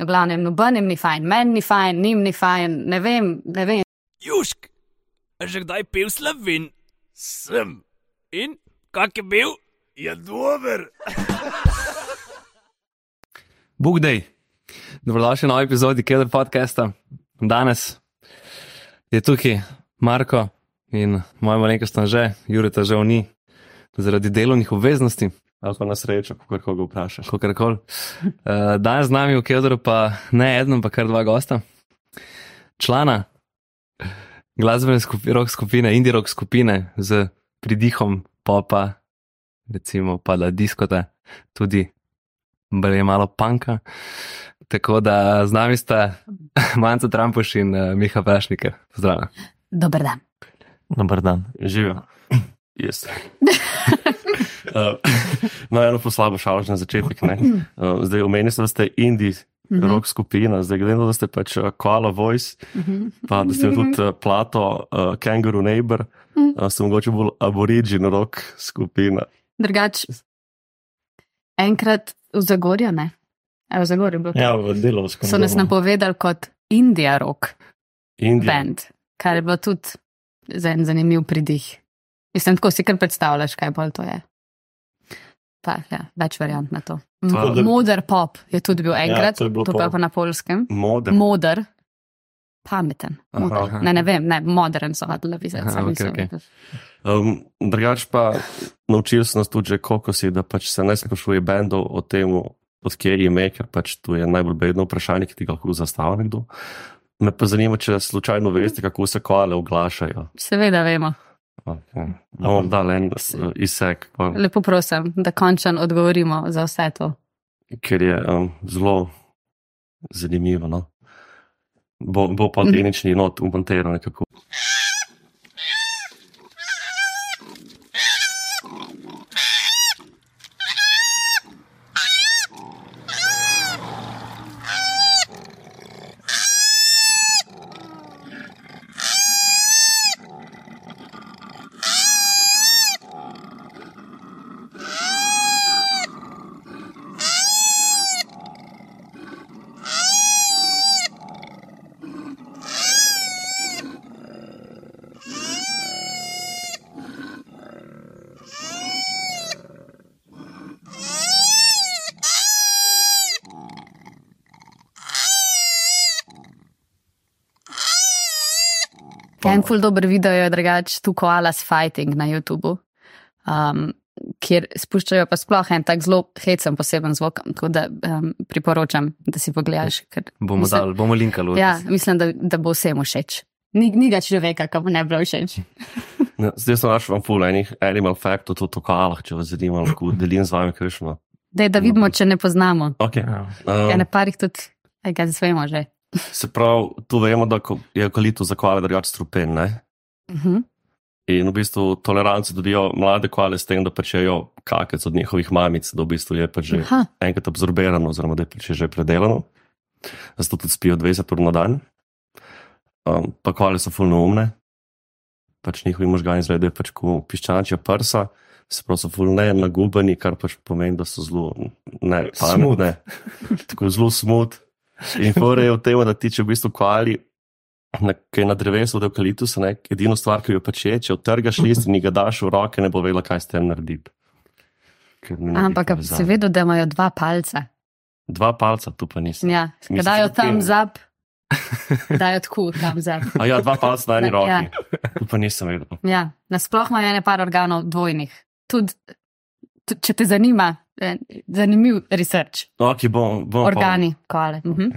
V glavnem, nobenem ni fajn, meni ni fajn, njim ni fajn, ne vem, ne vem. Južk, že kdaj pil slovin? Sem. In kak je bil? Je dober. Bog dej. Dobrodošli v novi epizodi Keder podcasta. Danes je tukaj Marko in moja malenkost že, Jureta že ni, zaradi delovnih obveznosti. Ali pa na srečo, kako koga vprašaš. Kakorkoli. Uh, danes z nami v Kederu pa ne eno, pa kar dva gosta. Člana glasbene skupine, rock skupine, indie rock skupine z pridihom popa, recimo pa da diskota, tudi je malo panka. Tako da z nami sta Manca Trampuš in uh, Miha Prašniker. Zdravo. Dober dan. Dobar dan, živijo. Yes. uh, no, eno poslabo šalo že na začetek. Uh, zdaj, omenili ste, da ste indie mm -hmm. rock skupina, zdaj gledam, da ste pač uh, Koala Voice, mm -hmm. pa da ste tudi uh, Plato, uh, Kangaroo Neighbor, uh, ste mogoče bolj aborigin rock skupina. Drugač, enkrat v Zagorju, ne? A v Zagorju je bilo. Ja, v delovskem. So nas napovedali kot India rock Indija. band, kar je bilo tudi za en zanimiv pridih. Mislim, tako si kar predstavljaš, kaj bolj to je. Pa, ja, več variant na to. To- M- Moder pop je tudi bil enkrat, to je bilo to pa pop. pa na polskem. Moder. Moder, pameten. Aha, Moder. aha. Ne, ne vem, ne, modern so hodili. Aha, okej, okej. Um, drugač pa naučili so nas tudi že kokosi, da pač se ne sprašuje bendov o tem, odkje je ime, ker pač tu je najbolj bedno vprašanje, ki ti ga lahko zastavi nekdo. Me pa zanima, če slučajno veste, kako se koale oglašajo. Seveda vemo. Okay. No, da, le en izsek, pa, Lepo prosim, da končno odgovorimo za vse to. ker je um, zelo zanimivo. No? Bo, bo pa tehnični not umontiran nekako. En ful dober video je drugač tu koalas fighting na YouTubu, um, kjer spuščajo pa sploh en tak zelo hecen poseben zvok, tako da um, priporočam, da si pogledaš. Ker, Bomo, mislim- dal, bomo linkali. Ja, mislim, da, da bo vsem všeč. Ni, ni ga človeka, ki mu ne bi bilo všeč. Ja, Zdaj sem našel vam ful enih animal faktov, tudi o koalah, če vas zanima, lahko delim z vami kakšno. Dej, da vidimo, če ne poznamo. Okay. Ja. Ja, Um, na parih tudi, aj ga zvemo že. Se pravi, tu vemo, da je eukaliptus za koale drugače strupen. Ne? Uh -huh. In v bistvu toleranco dobijo mlade koale s tem, da pečejo kakec od njihovih mamic, da v bistvu je pač že Aha. enkrat absorbirano, oziroma da je pač že predelano. Zato tudi spijo 20 ur na dan. Um, pa koale so fulno umne, pač njihovi možgani izgledajo pač kot piščančja prsa, se pravi, so fulno ne nagubeni, kar pač pomeni, da so zelo ne pametne, tako zelo smut. In fore je v tem, da ti če v bistvu koali na, ki je na drevesu od eukaliptusa, ne, edino stvar, ki jo pač je, če odtrgaš list in ga daš v roke, ne bo vedela, kaj s tem naredi. Ker ne naredi Ampak si vedel, da imajo dva palca. Dva palca, tu pa nisem. Ja, Mislim, dajo da tam zap, dajo tako tam zap. A ja, dva palca na eni Ja. roki. Tu pa nisem vedel. Ja, nasploh imajo ene par organov dvojnih. Tudi če te zanima, eh, zanimiv research. Ok, bom, bom Organi, koale. Mhm.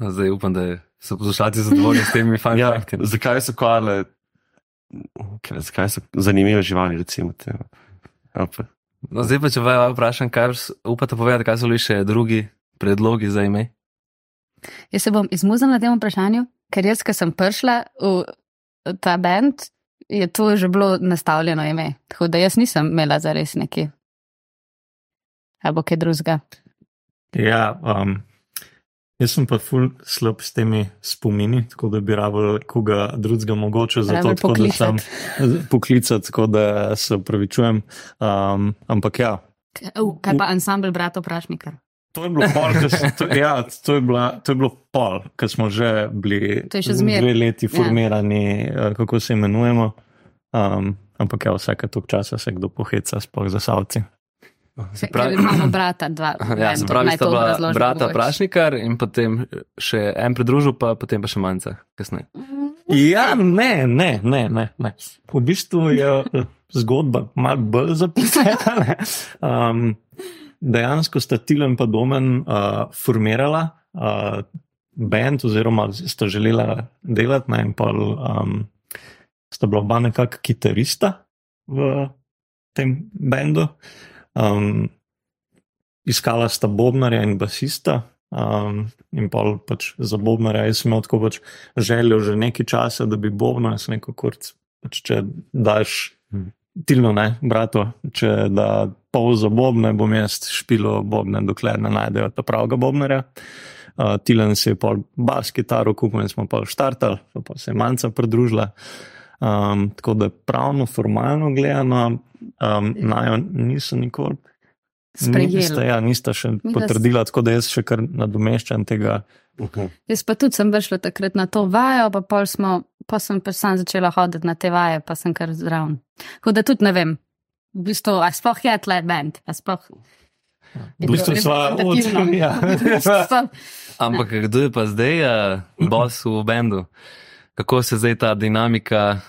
Zdaj upam, da so poslušalci zadovoljni s temi Pa, ja, zakaj so koale, ker, zakaj so zanimive živali, recimo. No, zdaj pa, če vas vprašam, kaj upate povedati, kaj so bili še drugi predlogi za ime? Jaz se bom izmuzala na tem vprašanju, ker jaz, ko sem prišla v ta bend, je to že bilo nastavljeno ime. Tako da jaz nisem imela za res neki. Ali bo kaj drugega. Ja, um, jaz sem pa ful slab s temi spomini, tako da bi rabil koga drugega mogoče za to, tako da sem poklicati. poklicati, tako da se upravičujem. Um, ampak ja, Uh, kaj pa ansambl bratov Prašnika? To je bilo pol, ke s- to, ja, to je, bila, to je bilo pol, ker smo že bili To je še zmeraj. dve leti Ja. formirani, ja. kako se imenujemo. Um, ampak ja, vsake toliko časa se kdo poheca, sploh za savci. Se Ker pravi, imamo brata, dva. ja, se pravi, sta bila obrazložim brata. Prašnikar in potem še en pridružil, pa potem pa še manjca kasneje. Ja, ne, ne, ne, ne. ne. V bistvu je eh, zgodba malo bolj zapletena. ne. Um, dejansko sta Tilen pa Domen uh, formirala uh, band, oziroma sta želela delati na en pol. Um, sta bila oba nekako kitarista v tem bendu. Um, iskala sta Bobnarja in basista. Um, in pol pač za Bobnarja jaz sem imel tako pač željo že nekaj časa, da bi Bobnar, sem rekel, kurc, pač če daš Mhm. tilno, ne, brato, če da pol za Bobne, bom jaz špilo Bobne, dokler ne najdejo ta pravega Bobnarja. Uh, Tilen si je pol bas kitaro kupil in smo pa štartali, pa, se je manjca pridružila. Um, tako da pravno, formalno gledano, um, najo nisem nikoli. Sprejeli. Nista, ja, nista še s- potrdila, tako da jaz še kar nadomeščam tega. Jaz pa tudi sem prišla takrat na to vajo, pa, pol smo, pa sem pač sam začela hoditi na te vaje, pa sem kar zraven. Tako da tudi ne vem, v bistvu, a sploh je tle sploh. V bistvu sva od- ja. od. Ampak kdo je pa zdaj uh, boss v bendu? Kako se zdaj ta dinamika,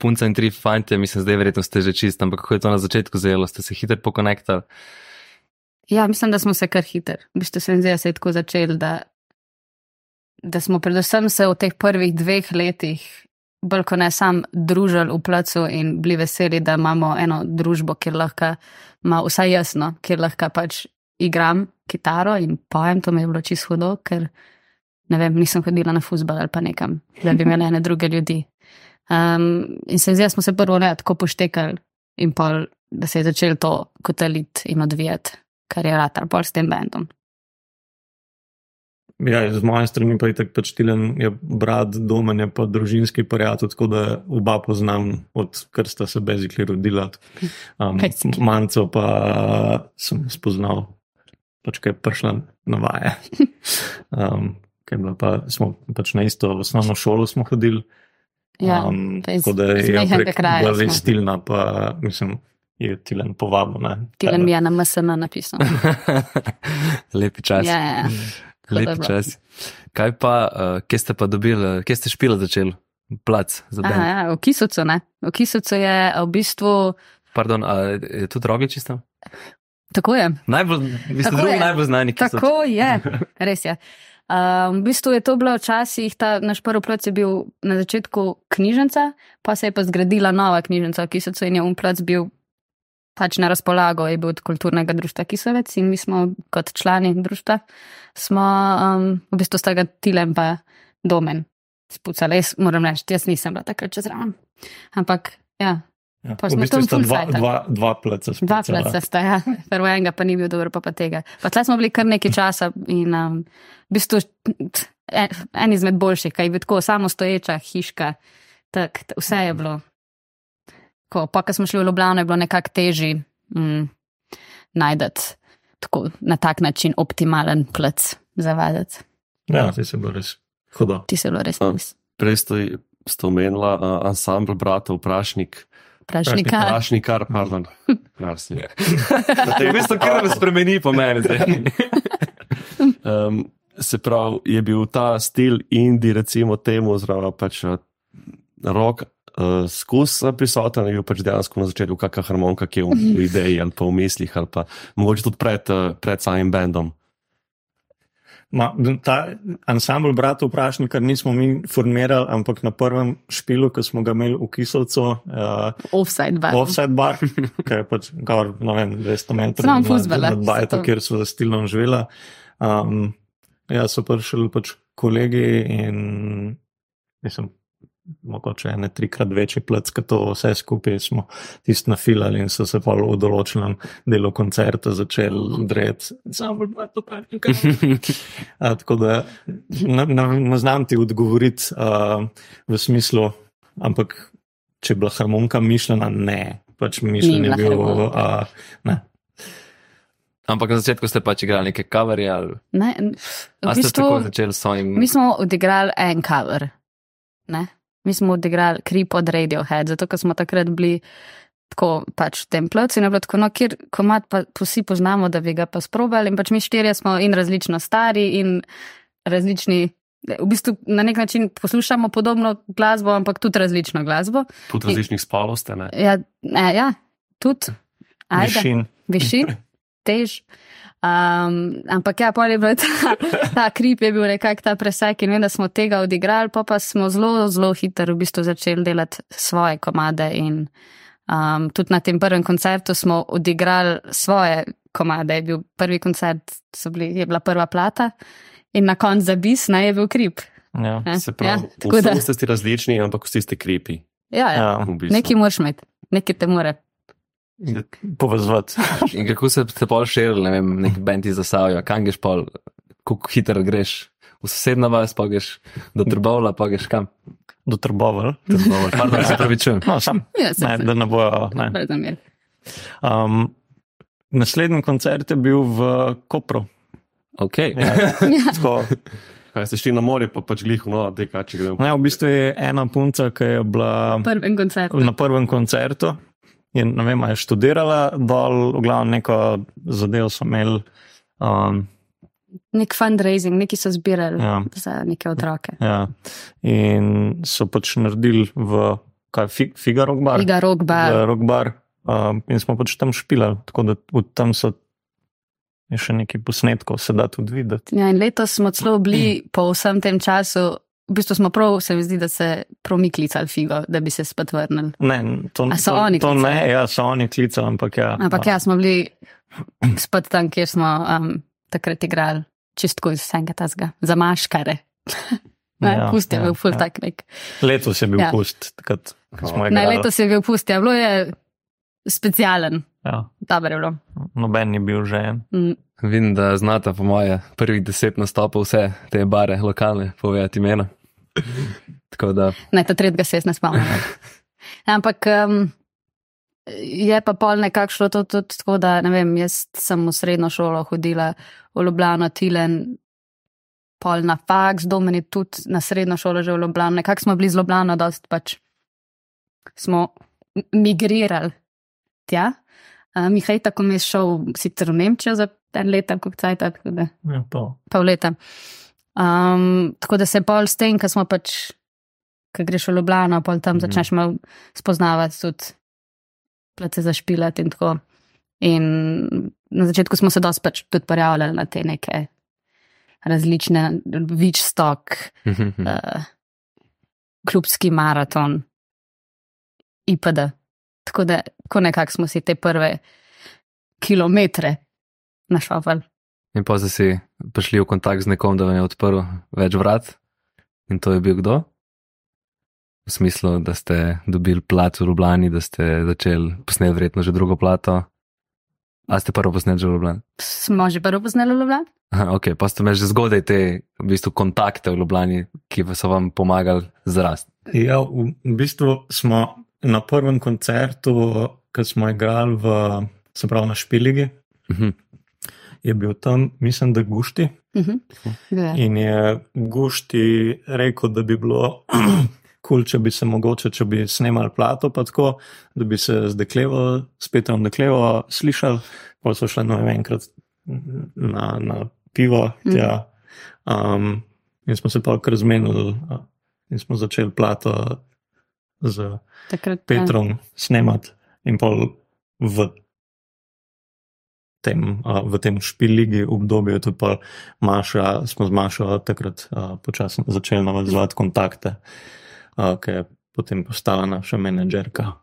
punca in tri fante, mislim, zdaj verjetno ste že čist, ampak kako je to na začetku zelo, ste se hitro pokonektali? Ja, mislim, da smo se kar hiter. V bistvu se mi zdi, da se je tako začel, da, da smo predvsem se v teh prvih dveh letih bolj kot ne sam družili v placu in bili veseli, da imamo eno družbo, kjer lahko, ima vsaj jasno, kjer lahko pač igram kitaro in pojem, to mi je bilo čisto hudo, ker ne vem, nisem hodila na fusbal ali pa nekam, da bi imela ene druge ljudi. Um, in se da smo se prvo ne tako poštekali in pol, da se je začel to kotaliti in odvijati, kar je ratar pol s tem bendom. Ja, z moje strani pa je tako pač Tilen, je brat, domen je pa družinski prijatelj, tako da oba poznam, odkar sta se bezikli rodila. Um. Manco pa sem spoznal, pač kaj je prišla na vaje. Um, kaj bila pa, smo pač na isto osnovno šolo smo hodili. Ja, um, tako da je prek kraja smo. Galestilna, pa mislim, je Tilen povabil. ne. Tilen mi je na MSN napisal. Lepi čas. Ja, ja, bilo. čas. Kaj pa, uh, kje ste pa dobili, uh, kje ste špila začeli? Plac za Aha, bend. ja, v Kisucu, ne? V Kisucu je v bistvu, Pardon, je tudi rogič čisto? tako je, Najbolj, Tako drugi najbolj znani, ki so. tako je, res je. Um, v bistvu je to bilo včasih, ta naš prvi plac je bil na začetku knjižnica, pa se je pa zgradila nova knjižnica v Kisucu in je um plac bil pač na razpolago, je bil od kulturnega društva Kisovec in mi smo kot člani društva, smo um, v bistvu sta ga Tilem pa Domen spucali. Jaz moram reči, jaz nisem bila takrat čez raven. Ampak, ja, Ja, Pa v smo bistvu tam sta dva, cajta. dva, dva pleca. Dva spucala. pleca sta, ja. Prvo enega pa ni bil dober, pa pa tega. Pa tle smo bili kar nekaj časa in um, v bistvu en, en izmed boljših, kaj je bil tako samostoječa hiška, tak, t- vse je bilo. Ko, pa, ko smo šli v Ljubljano, je bilo nekako težji mm, najdeti tako na tak način optimalen plec za vaditi. Ja, ti se bo res hudo. Ti se bilo res nis. Prej ste, ste omenila uh, ansambl bratov Prašnik. Prašnika. Prašnikar, pardon. Kar si. V bistvu kar me spremeni po meni. zdaj. Um, se pravi, je bil ta stil indie, recimo temu, oziroma pač rok uh, skus prisoten, je bil pač dejansko na začetku kakšna harmonika, ki je v, v ideji ali pa v mislih, ali pa mogoče tudi pred, uh, pred samim bendom. Ma, ta ansambl bratov vprašni, kar nismo mi formirali, ampak na prvem špilu, ki smo ga imeli v Kisovcu, uh, Offside bar. offside bar, ki je pač gor, ne vem, 200 metrov nad- fuzbala, nad bajto, zato. kjer so za stilom živela. Um, ja, so prišli pač kolegi in mislim, mogoče ene trikrat večji plec, kot to vse skupaj smo tisti nafilali in so se pa v določenem delu koncerta začeli dreti. Ansambl bratov vprašni. A, tako da ne, ne, ne znam ti odgovoriti uh, v smislu, ampak če je bila harmonika mišljena, ne. Pač mišljen je bil. Uh, ne. Ampak na začetku ste pač igrali neke coverje ali Ne, v a ste bistvu, tako začeli s svojim. mi smo odigrali en cover. Ne? Mi smo odigrali Creep od Radiohead, zato ker smo takrat bili tako pač templeci in je bilo tako, no, kjer komat pa vsi poznamo, da bi ga pa sprobali in pač mi štirje smo in različno stari in različni. V bistvu na nek način poslušamo podobno glasbo, ampak tudi različno glasbo. Tudi različnih spolov ste, ne? Ja, ne, ja tudi. Ajde Višin. višin, tež. Um, ampak ja, pol je bil ta, ta krip, je bil nekako ta presek in vem, da smo tega odigrali, pa pa smo zelo, zelo hitro v bistvu začeli delati svoje komade in um, tudi na tem prvem koncertu smo odigrali svoje komade. Je bil prvi koncert, bili, je bila prva plata in na koncu za bis, naj je bil krip. Ja. Ne? Se pravi, ja, tako da, vsi ste različni, ampak vsi ste kripi. ja, ja. Ja. V bistvu. Nekaj moraš imeti, nekaj te more. Povezovati. In kako se ste pol širili, ne vem, nek bend iz Zasavja, kam greš pol, kako hitro greš. V sosednjo vas, pa greš do Trbovla, pa greš kam. Do trbovel. Trbovl. Pardon, se pravi, čujem. No, sam. Ja, se- Ne, da ne bojo. Ne. Um, naslednji koncert je bil v Kopru. Ok. Ja, tako, Kaj ste šli na morje, pa pač glih, no, te kaj če gremo. ne, v bistvu je ena punca, ki je bila Prvem koncertu. na prvem koncertu. In, ne vem, je študirala dol, v glavnem neko zadevo so imeli. Um, Nek fundraising, neki so zbirali Ja. za neke otroke. ja. In so pač naredili v kaj, fi, Figa Rock Bar. Liga Rock Bar. v Rock Bar. Um, in smo pač tam špilali, tako da tam so je še nekaj posnetkov, se da tudi videti. Ja, in letos smo celo bili po vsem tem času, v bistvu smo prav, se mi zdi, da se promiklicali figo, da bi se spet vrnili. Ne, to, A so to, oni to klicali? ne, ja, so oni klicali, ampak ja. Ampak ja, smo bili spet tam, kjer smo um, takrat igrali, čistko iz vsega tazga, za maškare. Ne, Ja, pust je ja, bil ful ja. tak nek. Letos je bil Ja. pust, takrat smo Ne, igrali. letos je bil pust, ja, bilo je specialen, Ja, dobro je bilo. noben ni bil že. Mm. Vidim, da znata po moje prvih deset nastopov vse te bare lokalne povedati imena. Tako da, Ne, ta tretjega se jaz ne spomnim. Ampak um, je pa pol nekako šlo to tudi tako, da ne vem, jaz sem v srednjo šolo hodila v Ljubljano, Tilen, pol na faks, domeni tudi na srednjo šolo že v Ljubljano. Nekako smo bili z Ljubljano, dost pač smo migrirali tja. Uh, Mihaj tako mi je šel sicer v Nemčijo za en let, kako cajt, tako da Ja, to. pol leta. Um, tako da se pol s tem, ko smo pač, ko greš v Ljubljano, pol tam Mhm. začneš malo spoznavati tudi plece za špilat in tako. In na začetku smo se dosti pač tudi pojavljali na te neke različne, več stok, Mhm. uh, klubski maraton, IPD. Tako da, ko nekako smo si te prve kilometre našovali. in pa ste si prišli v kontakt z nekom, da vam je odprl več vrat. In to je bil kdo? V smislu, da ste dobili plat v Ljubljani, da ste začeli posneti verjetno že drugo plato. A ste prvo posneli že v Ljubljani? Smo že prvo poznali Ljubljano? Aha, ok, pa ste imeli že zgodaj te v bistvu, kontakte v Ljubljani, ki so vam pomagali zrasti. Ja, v, v bistvu smo na prvem koncertu, ki smo igrali v, se pravi na Špiligi, Mhm. je bil tam, mislim, da Gušti. Mhm. Ja. In je Gušti rekel, da bi bilo kul, cool, če bi se mogoče, če bi snemali plato, pa tako, da bi se z deklevo, s Petrom deklevo slišali, pa so šli no, enkrat na, na pivo. Tja. Um, in smo se pa kar zmenili uh, in smo začeli plato z Takrat, ja. Petrom snemati in pol v tem, uh, v tem špiligi obdobju tudi pa Maša, smo z Mašo takrat uh, počasno začeli navezovati kontakte, uh, ki je potem postala naša menedžerka.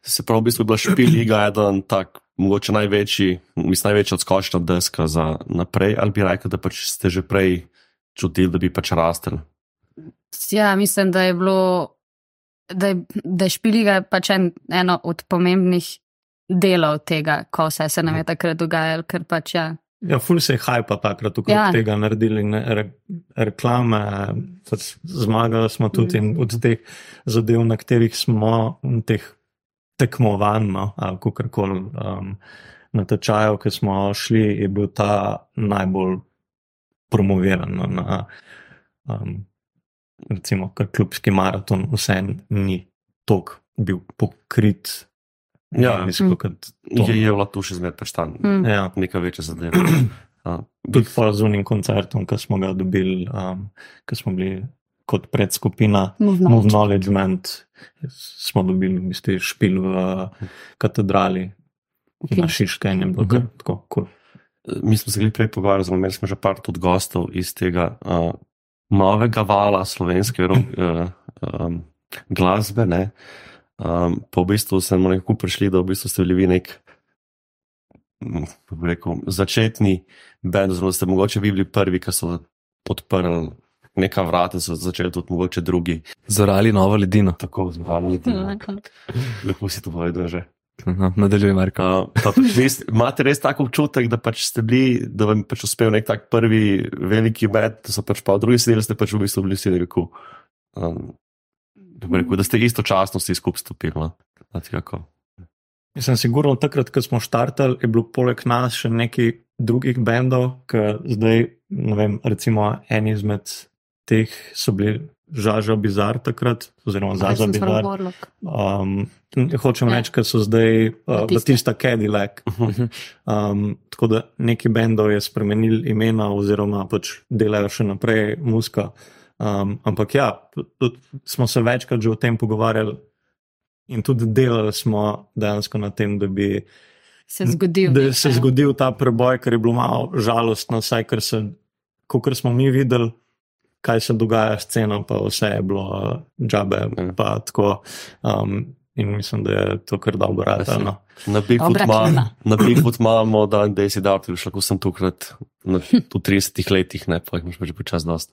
Se pravi, v bistvu je bila špiliga eden tak, mogoče največji, mislim, največja odskočna deska za naprej, ali bi rekel, da pač ste že prej čutili, da bi pač rastel. Ja, mislim, da je bilo, da da je špiliga pač en, eno od pomembnih delov tega, ko vse se nam je takrat dogajalo, ker pač ja. Ja, ful se je hajpa takrat okrog Ja. ja. tega naredili, ne, re, reklame, pač zmagali smo tudi in od teh zadev, na katerih smo, teh tekmovanj, no, ali kako koli, um, natečajev, ki smo šli, je bil ta najbolj promoviran. no, Na, um, recimo, kar klubski maraton, vse ni tok bil pokrit. Ja. kot to. Je, je bila tu še zmeraj preštan, Mm. Ja. neka večja zadeva. A, Tudi pa z unim koncertom, ki smo ga dobili, um, ki smo bili kot predskupina Move Move knowledge. Knowledgement, smo dobili v bistvu špil v katedrali Ok. na Šiške in je bilo kar tako cool. Mi smo se prej pogovarjali, zelo imeli smo že par tudi gostov iz tega uh, novega vala slovenske uh, um, glasbe. Ne? Um, pa v bistvu smo nekako prišli, da v bistvu ste bili vi nek kako bi rekel, začetni bend, oziroma ste mogoče vi bili prvi, ki so odprli neka vrata, so začeli tudi mogoče drugi. Zorali novo ledino. Tako zbrali. Lepo si to povedal že. No, nadaljuj, Marko. Uh, pa pač res, imate res tako občutek, da pač ste bili, da vam je pač uspel nek tak prvi veliki med, da so pač pa v drugi sedeli, ste pač v bistvu bili vsi nekako. Um, rekel, da ste istočasno vsi skupaj stopili. No? Jaz sem sigurno takrat, ko smo štartali, je bilo poleg nas še nekaj drugih bendov, ki zdaj, ne vem, recimo en izmed teh so bili Žaža Bizar takrat, oziroma Zaza Sem Bizar. Um, hočem Ja. reči, ker so zdaj uh, Batista. Cadillac. Um, tako da neki bendov je spremenil imena, oziroma pač delajo še naprej muska. Um, ampak ja, smo se večkrat že o tem pogovarjali in tudi delali smo dejansko na tem, da bi Se je zgodil. da se zgodil ta preboj, kar je bilo malo žalostno, saj kar se, kot smo mi videli, kaj se dogaja s ceno, pa vse je bilo uh, džabe. Ja. Pa tako, um, in mislim, da je to kar dobro rado. Na Bigfoot, imamo dan, da si dal, še lahko sem tukaj na, v 30 letih, ne pa jih imaš pač počas dost.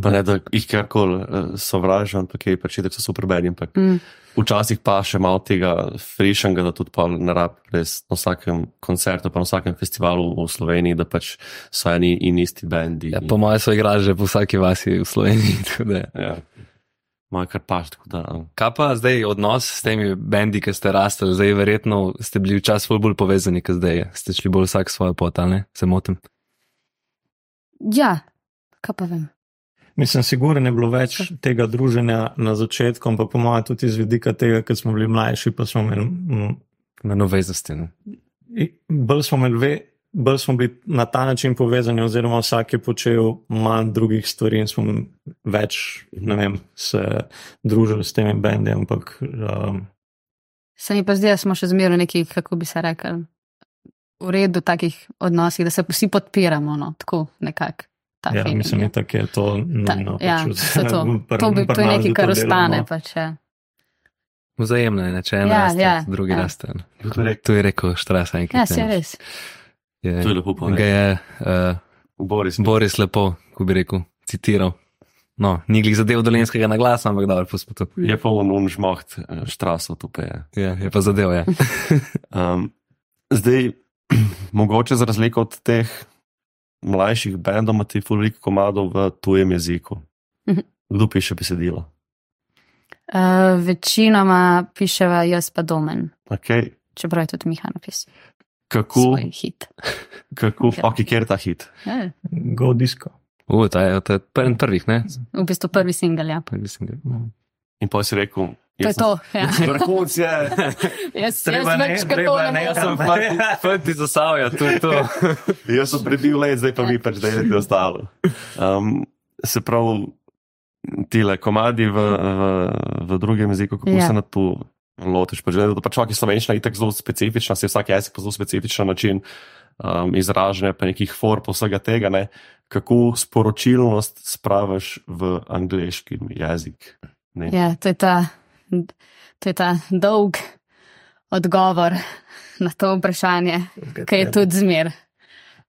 Pa ne, da jih karkoli uh, sovražim, ampak je pač, da so super ampak Mm. včasih pa še malo tega frišanga, da tudi pa ne rab res na vsakem koncertu, pa na vsakem festivalu v Sloveniji, da pač so eni in isti bendi. Ja, po mojem so igrali že po vsaki vasi v Sloveniji. tako da ja. Moj kar paš, tako da. um, Kaj pa zdaj odnos s temi bendi, ki ste rastli, zdaj verjetno ste bili včasih bolj povezani, kot zdaj. Ste šli bolj vsak svojo pot, ali ne? Se motim. Ja, kaj pa vem. Mislim, sigurno je bilo več tega druženja na začetku, pa po mojem tudi iz vidika tega, ker smo bili mlajši, pa smo imeli. mm, Na noveznosti. Bolj smo, imeli ve, bolj smo bili na ta način povezani, oziroma vsak je počel manj drugih stvari in smo več ne vem, se družili s temi bendi. Ampak um, Se mi pa zdi, da smo še zmeraj neki, kako bi se rekel, v redu takih odnosih, da se vsi podpiramo, no, tako nekako. ja, feeling mislim, je. itak je to Ta, nujno. ja, pač to, pri- to, bi, to je nekaj, da kar to ostane. Pač, ja. Vzajemno je, če en Ja, raste, ja, drugi ja. raste. To je rekel- To je enkrat. ja, se je res. Je, To je lepo ga povedal. je uh, Boris, Boris lepo, ko bi rekel, citiral. No, ni glih zadev dolenskega na glas, ampak dobro, to. je pa on unžmoht, štrasov tu peje. Ja, je pa zadev, ja. Um, zdaj, mogoče za razliko od teh mlajših bendov, imate ful veliko komadov v tujem jeziku. Mhm. Kdo piše besedilo? Uh, večinoma piševa jaz pa domen, Okay. čeprav je tudi Miha napisal Kako, kako, Ja. ok, kjer je ta hit? Ja, Go disco. U, ta je, ta je prvi prvih, ne? v bistvu prvi singel. Ja. Prvi sem ga. In pa si rekel, To je to. Ja. Vrhunc je. Jaz, Treba jaz ne- več treba kako ne ne- morem. Ja. Fanti za Savja, to je to. Jaz sem prebil let, zdaj pa vi pač delate ostalo. Um, se pravi, tile komadi v, v, v drugem jeziku, kako Ja. se na to lotiš. Pač, da pač vsak je slovenščina itak zelo specifična, se vsak jezik pa zelo specifičen način um, izražanja, pa nekih form, pa vsega tega. Ne? Kako sporočilnost spraviš v angliški jezik? Ne? Ja, to je ta, to je ta dolg odgovor na to vprašanje, ki je tudi zmer.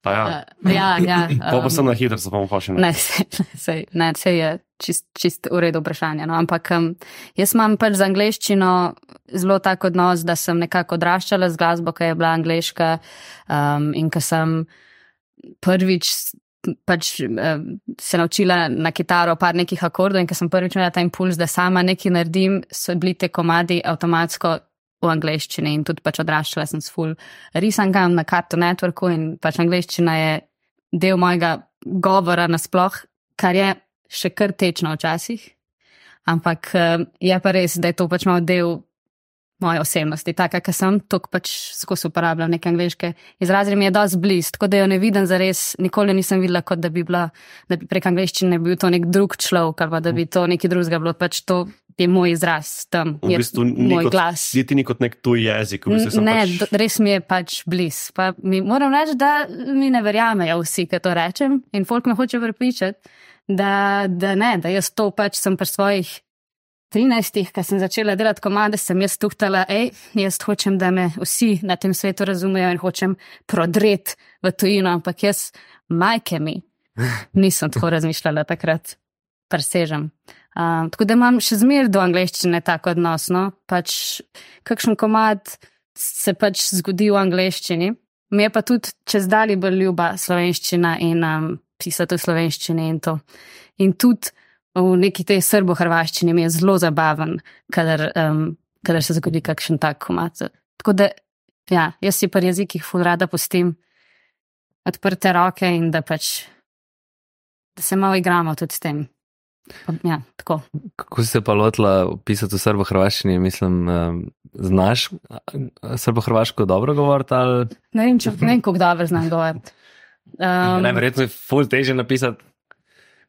Pa ja, Uh, ja, ja. pa pa um, sem na hitro, se bom pa še Ne, sej, sej, ne, sej je čist, čist v redu vprašanje. No? Ampak um, jaz imam pač z angleščino zelo tak odnos, da sem nekako odraščala z glasbo, ki je bila angliška um, in ko sem prvič pač, um, se naučila na kitaro par nekih akordov in ko sem prvič imela ta impuls, da sama nekaj naredim, so bili te komadi avtomatsko v angleščini in tudi pač odraščala sem s full risankam na Cartoon Networku in pač angleščina je del mojega govora nasploh, kar je še kar tečno včasih. Ampak eh, je pa res, da je to pač malo del moje osebnosti, taka, ker sem tok pač skozi uporabljal neke angliške izraze, mi je dosti blizu, tako da jo ne vidim za res, nikoli nisem videla, kot da bi bila, da bi prek angliščine bil to nek drug človek ali pa da bi to nekaj drugega bilo, pač to je moj izraz tam, V je bistvu ni moj kot- glas. Niti ni kot nek tuj jezik. v bistvu Ne, pač, pač... res mi je pač blizu. Pa mi moram reči, da mi ne verjamejo vsi, ki to rečem. In folk me hoče prepričati, da, da ne, da jaz to pač sem pri svojih 13, ki sem začela delati komade, sem jaz tuhtala, hej, jaz hočem, da me vsi na tem svetu razumejo in hočem prodret v tujino, ampak jaz, majke mi, nisem tako razmišljala takrat, presežem. Um, tako da imam še zmer do angleščine tako odnos, no, pač kakšen komad se pač zgodi v angleščini. Mi je pa tudi čez dalje bolj ljuba slovenščina in um, pisati v slovenščini in to. In tudi v neki tej srbo-hrvaščini mi je zelo zabaven, kadar, um, kadar se zgodi kakšen tak komad. Tako da, ja, jaz si pa jezikih ful rada pustim odprte roke in da pač, da se malo igramo tudi s tem. Ja, tako. Kako si se pa lotila pisati v srbo-hrvaščini? Mislim, znaš srbo-hrvaško dobro govoriti? Ali... Ne vem, če ne vem, kako dobro znam govoriti. Um, Najverjetneje je ful teže napisati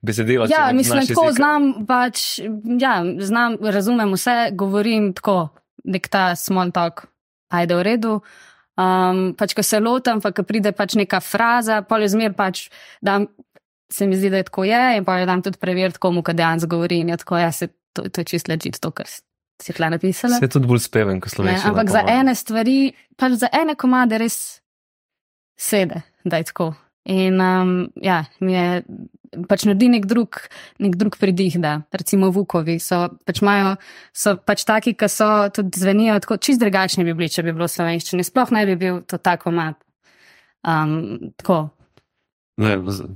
besedilo. Ja, mislim, tako znam, pač, ja, znam, razumem vse, govorim tako, nek ta small talk, ajde v redu. Um, pač, ko se lotam, pa ko pride pač neka fraza, pol je zmer pač, da se mi zdi, da je tako je, in pa jo dam tudi preveriti, komu kaj dejansko govori. In je tako, ja, se, to, to je čist ležit, to, kar si tle napisala. Se je tudi bolj speven, kot slovenščina. ampak za ene stvari, pač za ene komade res sede, da je tako. In um, ja, mi je pač naredi nek drug, nek drug pridih, da recimo Vukovi so pač imajo, so pač taki, ki so tudi zvenijo tako, čist drugačni bi bili, če bi bilo slovenščine. Sploh ne bi bil to tako mat. Um, tako. Ne, z...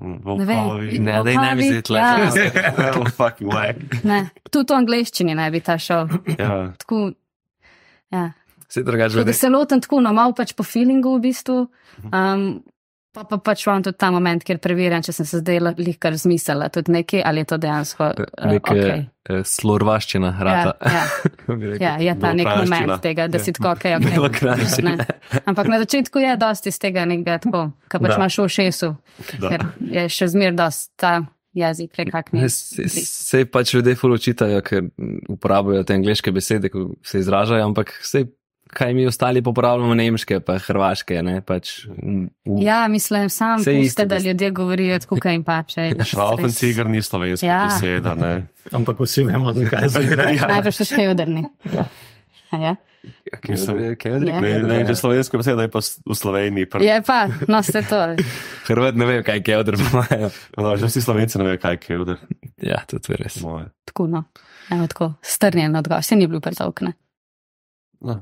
Ne vem. Volkovi. Ne, daj ne bi zdaj tle. Ja, Oh, fucking way. ne, tudi v angleščini ne bi ta šel. Ja. Tako, ja. Se drugače da se lotim tako, no, malo pač po feelingu v bistvu. Um, pa, pa pač imam tudi ta moment, kjer preverjam, če sem se zdaj lih kar zmislila, tudi nekaj, ali je to dejansko. Uh, Neke okay. okay. slorvaščina, ja, rata. ja, rekel. ja, je ta nek moment tega, da si tako, ok, Bilo ok. krajše. Ne. Ampak na začetku je dosti iz tega nekega tako, kar pač Da. imaš v šesu, Da. ker je še zmer dosti ta jezik, nekakni. Sej pač ljudje ful očitajo, ker uporabljajo te angliške besede, ko se izražajo, ampak sej, kaj mi ostali popravljamo nemške, pa hrvaške, ne, pač. v- Ja, mislim, sam puste, da ljudje govorijo tako, kaj jim pače. Šraufen cigar ni slovenska Ja. beseda, ne. Ampak vsi vemo, zakaj se gre. Najprej so še jodrni. A Ja. Kaj je- kaj je Je. Ne, ne, če slovenska beseda je pa v Sloveniji. Pr... Je pa, no ste to. Hrvat ne ve, kaj je imajo. No, že vsi slovenci ne vejo, kaj je kevder. Ja, to je res. Moje. Tako, no. Evo, tako, strnjen odgovor, se ni bil predolg, ne. No.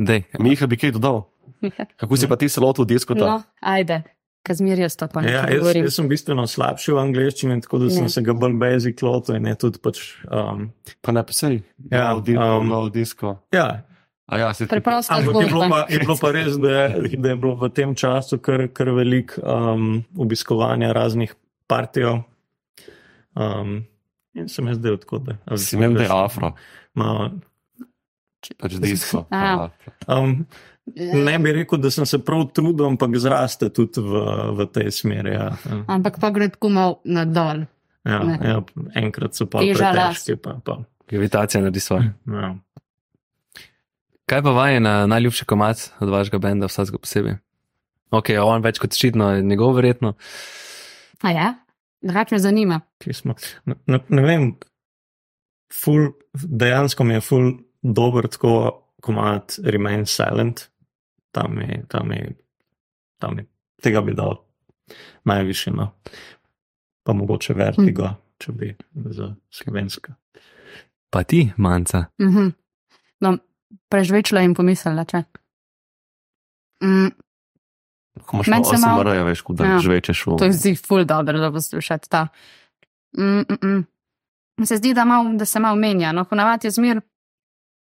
Dej, Miha bi kaj dodal. Kako si pa ti se lotil diskota? No, ajde, kazmir jaz to pa Ja, jaz, govorim. jaz sem bistveno slabši v angleščini, tako da sem Ne. se ga bolj basic lotil in je tudi pač. Um, Pa ne, pa sej. Ja, um, malo disko. ja, A ja, se Preprosta ampak je bilo, pa, je bilo pa res, da je, da je bilo v tem času kar, kar velik um, obiskovanja raznih partijev. Um, in se mi je zdelo tako, da a Si imel, da je afro. malo, Pač disko. Aha. um, ne bi rekel, da sem se prav trudil, ampak zraste tudi v, v tej smeri. Ja. Ampak pa gre tako mal nadol. Ja, Ne. ja, enkrat so pa pretežki. Pa, pa, gravitacija naredi svoje. ja. Kaj pa vaje na najljubši komat od vašega benda, vsakega posebej? Ok, on več kot ščitno, je njegov verjetno. A ja, drugače me zanima. ki smo. Ne, ne, ne vem, ful, dejansko mi je ful dober tako komat Remain Silent. Tam je, tam je, tam je, tega bi dal najviše, no. Pa mogoče vertigo, hm. če bi za slovenska. Pa ti, manca. Mhm. No, prežvečila in pomislila, če. Mm, Ko imaš Meni malo se malo- ASMR-ja, veš, da Ja. žvečeš v. to je zdi ful dobro, da poslušati ta. Mm, mm, mm. Se zdi, da, mal, da se malo menja. No, ponavadi je zmer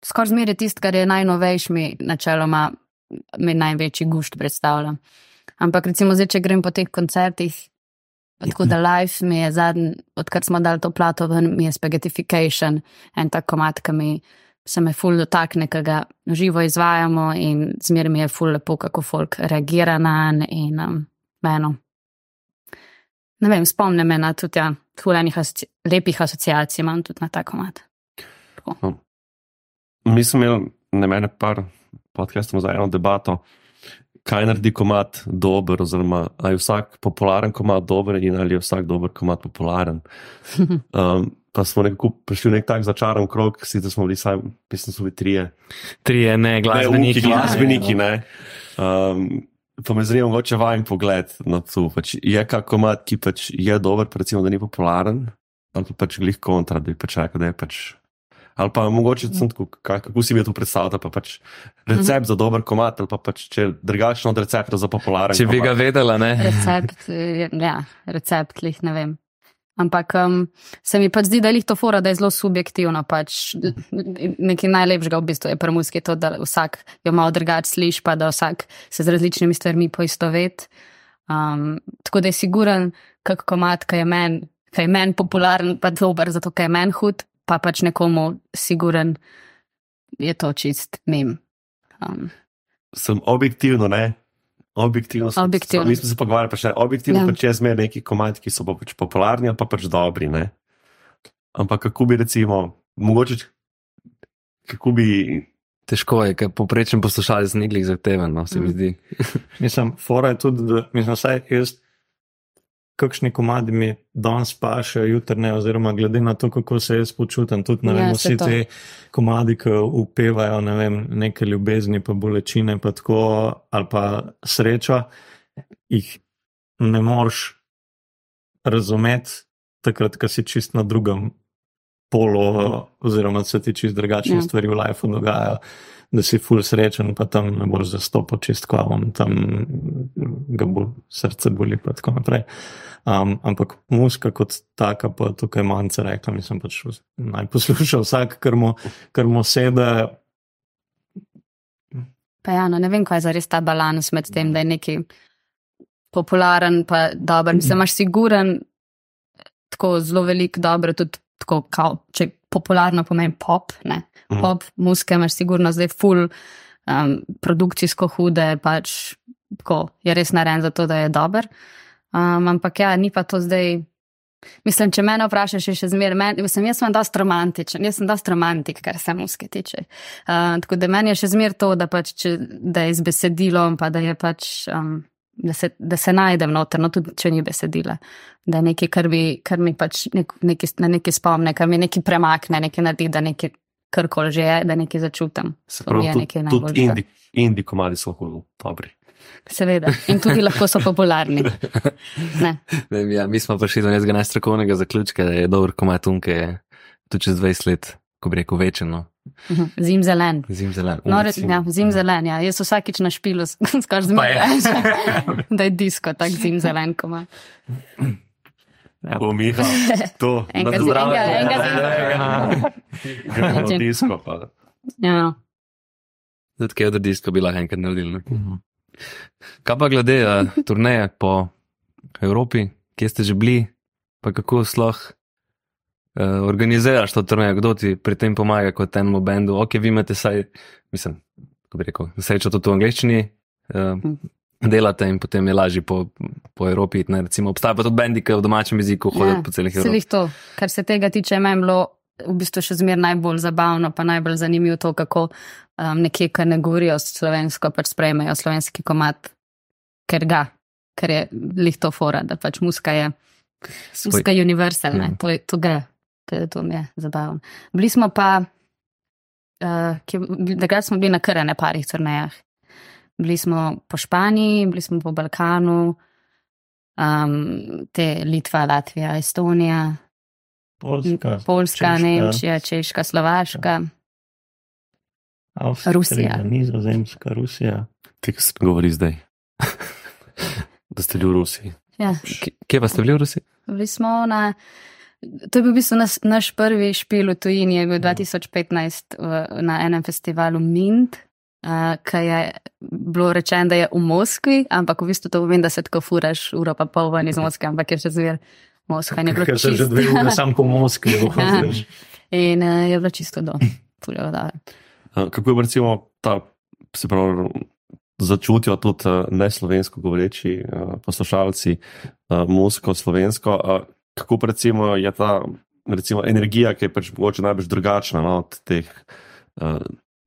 skoraj zmeraj tisto, kar je najnovejši, mi načeloma mi največji gušt predstavlja. Ampak recimo zdaj, če grem po teh koncertih, tako da live mi je zadnji, odkar smo dali to plato ven, mi je spaghettification, en tak komat, ki mi se me ful dotakne, ki ga živo izvajamo in zmeraj mi je ful lepo, kako folk reagira na en in um, meno. Ne vem, spomne me na tudi ja, ful enih asoci lepih asociacij, imam tudi na ta komat. Mi smo imeli na mene par podcastov za eno debato, kaj naredi komat dober, oziroma ali je vsak popularen komat dober in ali je vsak dober komat popularen. Um, pa smo nekako prišli v nek tak začaran krog, sicer smo bili sami, mislim, so bili trije. Trije, ne, Ne, glasbeniki. uki, glasbeniki, ne. Um, pa me zanima, mogoče vajen pogled na to. Pač je kak komat, ki pač je dober, recimo, da ni popularen, ali pa pač glih kontra, da bi pač rekel, da je pač. Ali pa mogoče sem tako, kaj- kako si mi to predstavljate, pa pač recept za dober komat, ali pa pač če drugačno od recepta za popularen. Če bi ga komat. vedela, ne. Recept, je- ja, recept, lih ne vem. Ampak um, se mi pač zdi, da je lih to fora, da je zelo subjektivno. Pač, nekaj najlepšega v bistvu je pri muski to, da vsak jo malo drugače sliši, pa da vsak se z različnimi stvarmi poistovet. Um, tako da je siguren, kak komat, ki je meni men popularen, pa dober, zato ker je meni hud, pa pač nekomu siguren je to čist mem. Um, Sem objektivno, ne. Objektivno, sem- Objektivno. Mi smo se pogovarjali, pa še objektivno, Ja. pač je zmer neki komadi, ki so pa pač popularni ali pa pač dobri. Ne? Ampak kako bi recimo, mogoče, kako bi Težko je, ker poprečen poslušalec ni glih zahteven, no, se mi Mm. zdi. Mislim, fora je tudi, da mislim, vsaj jaz, kakšni komadi mi danes pašejo, jutri ne, oziroma glede na to, kako se jaz počutim. Tudi ne Ja, vem, saj vsi to. ti komadi, ki upevajo ne vem, neke ljubezni, pa bolečine, pa tako, ali pa sreča, jih ne moreš razumeti, takrat, ko si čist na drugem polu, oziroma se ti čist drugačne Ja. ja. stvari v lifeu dogajajo. Da si ful srečen, pa tam ne boš zastopal čist kvavom, tam ga bo srce boli, pa tako naprej. Um, ampak muska kot taka, pa tukaj manjce rekla, mislim pač naj posluša vsak, kar mu, kar mu sede. Pa ja, no, ne vem, kaj je zares ta balans med tem, da je neki popularen, pa dober. Mislim, imaš siguren, tako zelo velik dobro, tudi tako, kao, če popularno pomeni pop, ne. Mhm. Pop, muske imaš sigurno zdaj full, um, produkcijsko hude, pač tako je res narejen za to, da je dober. Um, ampak ja, ni pa to zdaj. Mislim, če me vprašaš, še zmeraj meni, mislim, jaz sem dosti romantičen, jaz sem dosti romantik, kar se muske tiče. Uh, tako da meni je še zmeraj to, da, pač, če, da je z besedilom, pa da je pač. Um, Da se, da se najdem noter, no tudi če ni besedila. Da je nekaj, kar mi, kar mi pač nek, nekaj, na nekaj spomne, kar mi nekaj premakne, nekaj naredi, da nekaj karkoli že je, da nekaj začutim. se pravi, je tudi, tudi indi, indi komadi so lahko dobri. Seveda. In tudi lahko so popularni. Ne. Ne vem, Ja, mi smo prišli do nekega najstrokovnega zaključka, da je dober komat unke, je tudi čez 20 let, ko bi rekel, večeno. Mhm. Zim zelen. Zim zelen. No, Um, re, ja, zim zelen, ja. Jaz vsakič na špilu skoraj zmeraj rečem, da je disko, tak zim zelen, ko ima. Ja. Bo Miha, to, Enkrat na si- zdravo. enega- enega Gremo Način. disko, pa. Ja. Tudi kaj od disko bi lahko enkrat naredili. ne. Kaj pa glede uh, turneje po Evropi, kje ste že bili, pa kako sploh uh, organiziraš to turnejo, kdo ti pri tem pomaga kot enemu bendu, ok, vi imate saj, mislim, kako bi rekel, srečo tudi v angleščini. Uh, Delate in potem je lažje po, po Evropi. iti, Ne, recimo, obstaja pa tudi bendi, ki v domačem jeziku hodijo Ja, po celih Evropi. to, kar se tega tiče, meni je bilo v bistvu še zmeraj najbolj zabavno, pa najbolj zanimivo to, kako um, nekje, ki ne govorijo slovensko, pač sprejmejo slovenski komat, ker ga, ker je lih to fora, da pač muska je, Svoj- muska je univerzal, Ja. ne, to, je- to gre, to, je- to mi je zabavno. Bili smo pa, uh, takrat smo bili na ne parih turnejah. Bili smo po Španiji, bili smo po Balkanu, um, te Litva, Latvija, Estonija, Poljska, Poljska, Češka. Nemčija, Češka, Slovaška. Avstrija, Rusija. Nizozemska, Rusija. Kaj se govori zdaj? da ste bili v Rusiji. Ja, Kje- pa ste bili v Rusiji? bili smo na To je bil v bistvu nas, naš prvi špil v tujini, je bil 2015 v, na enem festivalu Mint, uh, ki je bilo rečeno, da je v Moskvi, ampak v bistvu to pomeni, da se tako furaš uro pa pol ven iz Moskve, ampak je še zver Moskva. Ker se že čisto- dve ure sam po Moskvi voziš. In uh, je bilo čisto do. Furajo, da. Uh, Kako je recimo ta, se pravi, začutijo tudi uh, neslovensko govoreči uh, poslušalci, musko, slovensko. Kako recimo je ta recimo, energija, ki je pač mogoče najbolj drugačna no, od teh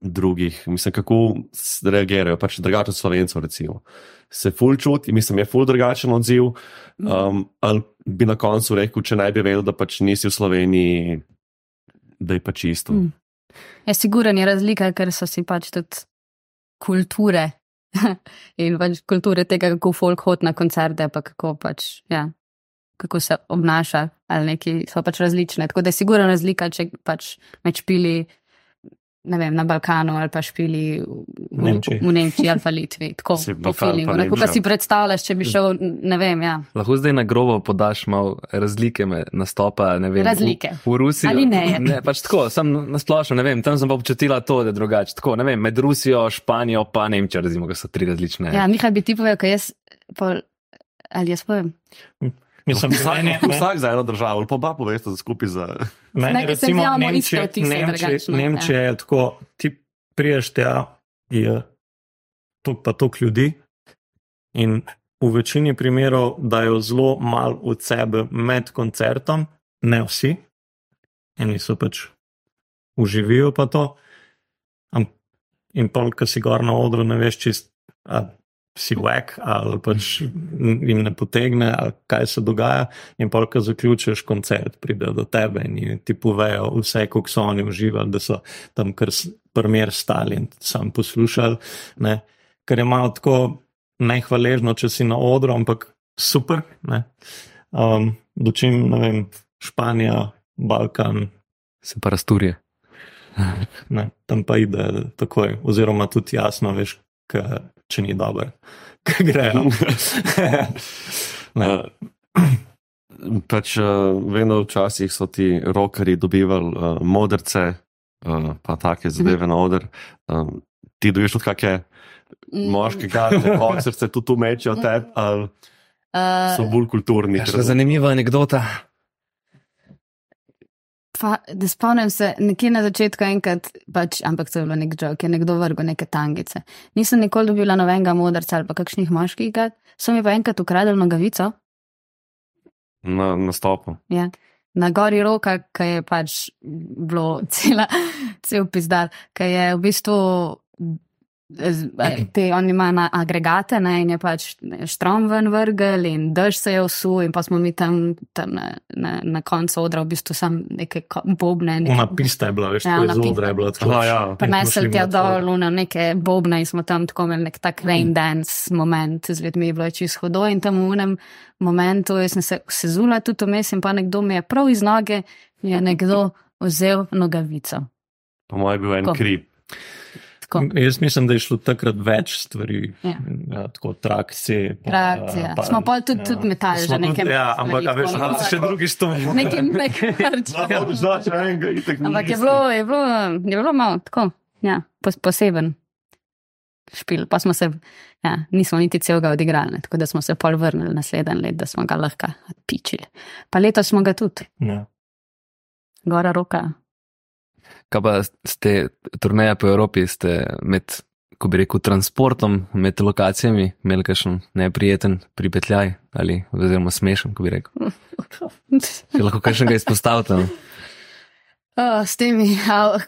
drugih, mislim, kako reagirajo, pač drugače od slovencev, recimo. Se ful čuti, mislim, je ful drugačen odziv. Um, ali bi na koncu rekel, če ne bi vedel, da pač nisi v Sloveniji, da je pač isto. Mm. Je siguren je razlika, ker so si pač tudi kulture in pač kulture tega, kako folk hod na koncerte, pa kako pač, ja, kako se obnaša ali neki so pač različne. Tako da je sigurno razlika, če pač med špili, ne vem, na Balkanu ali pa špili v, v, Nemčiji. v Nemčiji ali pa Litvi. Tako Si po feelingu. Kako pa si predstavljaš, če bi šel, ne vem, ja. Lahko zdaj na grobo podaš malo razlike med nastopa. ne Vem, Razlike. V, v Rusiji. Ali ne? ne pač tako, sem nasplošno, ne vem, tam sem pa občutila to, da je drugače. Tako, ne vem, med Rusijo, Španijo pa Nemčijo, recimo, ki so tri različne. Ja, Mihaj bi ti povedal, kaj jaz, pol, ali jaz povem. Mislim, Vsak, meni, meni, vsak za eno državo, ali pa oba poveste skupaj za. meni Ne, recimo Nemčija, Nemčija, drugačno, Nemčija je tako, ti priješ tja, je tok pa tok ljudi in v večini primerov dajo zelo malo od sebe med koncertom, ne vsi, eni so pač uživijo pa to. In pa, ko si gor na odru, ne veš čist, a si vek ali pač jim ne potegne, ali kaj se dogaja. In pa, ko zaključiš koncert, pride do tebe in ti povejo vse, kako so oni uživali, da so tam kar primer stali in sam poslušali. Ne. Ker je malo tako nehvaležno, če si na odru, ampak super. Ne. Um, dočim, ne vem, Španija, Balkan, Se pa rasturje. ne, tam pa ide takoj, oziroma tudi jasno, veš, ka, če ni dober, kaj grejo. ne, Uh, pač, uh, vem, da včasih so ti rokeri dobivali uh, modrce, uh, pa take zadeve na oder. Um, ti dobiš tudi kakšne Mm. moške karte, koncerce, tudi tu mečejo te, ali Uh, so bolj kulturni. Ja, zanimiva anekdota. Pa, da spomnim se, nekje na začetku enkrat, pač, ampak to je bilo nek žog, je nekdo vrgel neke tangice. Nisem nikoli dobila nobenega modrca ali pa kakšnih moških, gad. so mi pa enkrat ukradli nogavico Na, na stopu. ja, na gori roka, ki je pač bilo cela, cel pizdar, ki je v bistvu. Te, on ima na agregate ne, in je pač štrom ven vrgel in dež se je usul in pa smo mi tam, tam na, na, na koncu odra v bistvu sam neke bobne. neke- Ona pista je bila, veš, Ja, iz odra je bila tako. Aha, ja. Prinesli tja Muslim dol na neke bobne in smo tam tako imeli nek tak rain dance moment z ljudmi, bilo je čisto hudo in tam v unem momentu jaz sem se sezula tudi vmes in pa nekdo mi je prav iz noge, je nekdo vzel nogavico. Po mojem je bil en Ko? krip. Tako. Jaz mislim, da je šlo takrat več stvari, Ja. ja, tako trakcije. pa- Trakcija. Smo pol tudi- tudi metali že neke Ja, ampak stvari, veš, tako. a so še drugi stvari. Neki nek vrč. Znaš, enega, itek Ampak je bilo, je bilo, je bilo malo tako, ja, pos, poseben špil. Pa smo se, ja, nismo niti celega odigrali, ne, tako da smo se pol vrnili naslednji let, da smo ga lahko pičili. Pa letos smo ga tudi, Ja. gora roka. Kaj pa ste turneja po Evropi, ste med, ko bi rekel, transportom, med lokacijami imeli kakšen neprijeten pripetljaj ali oziroma smešen, ko bi rekel. Če lahko kakšnega izpostavite. Oh, s temi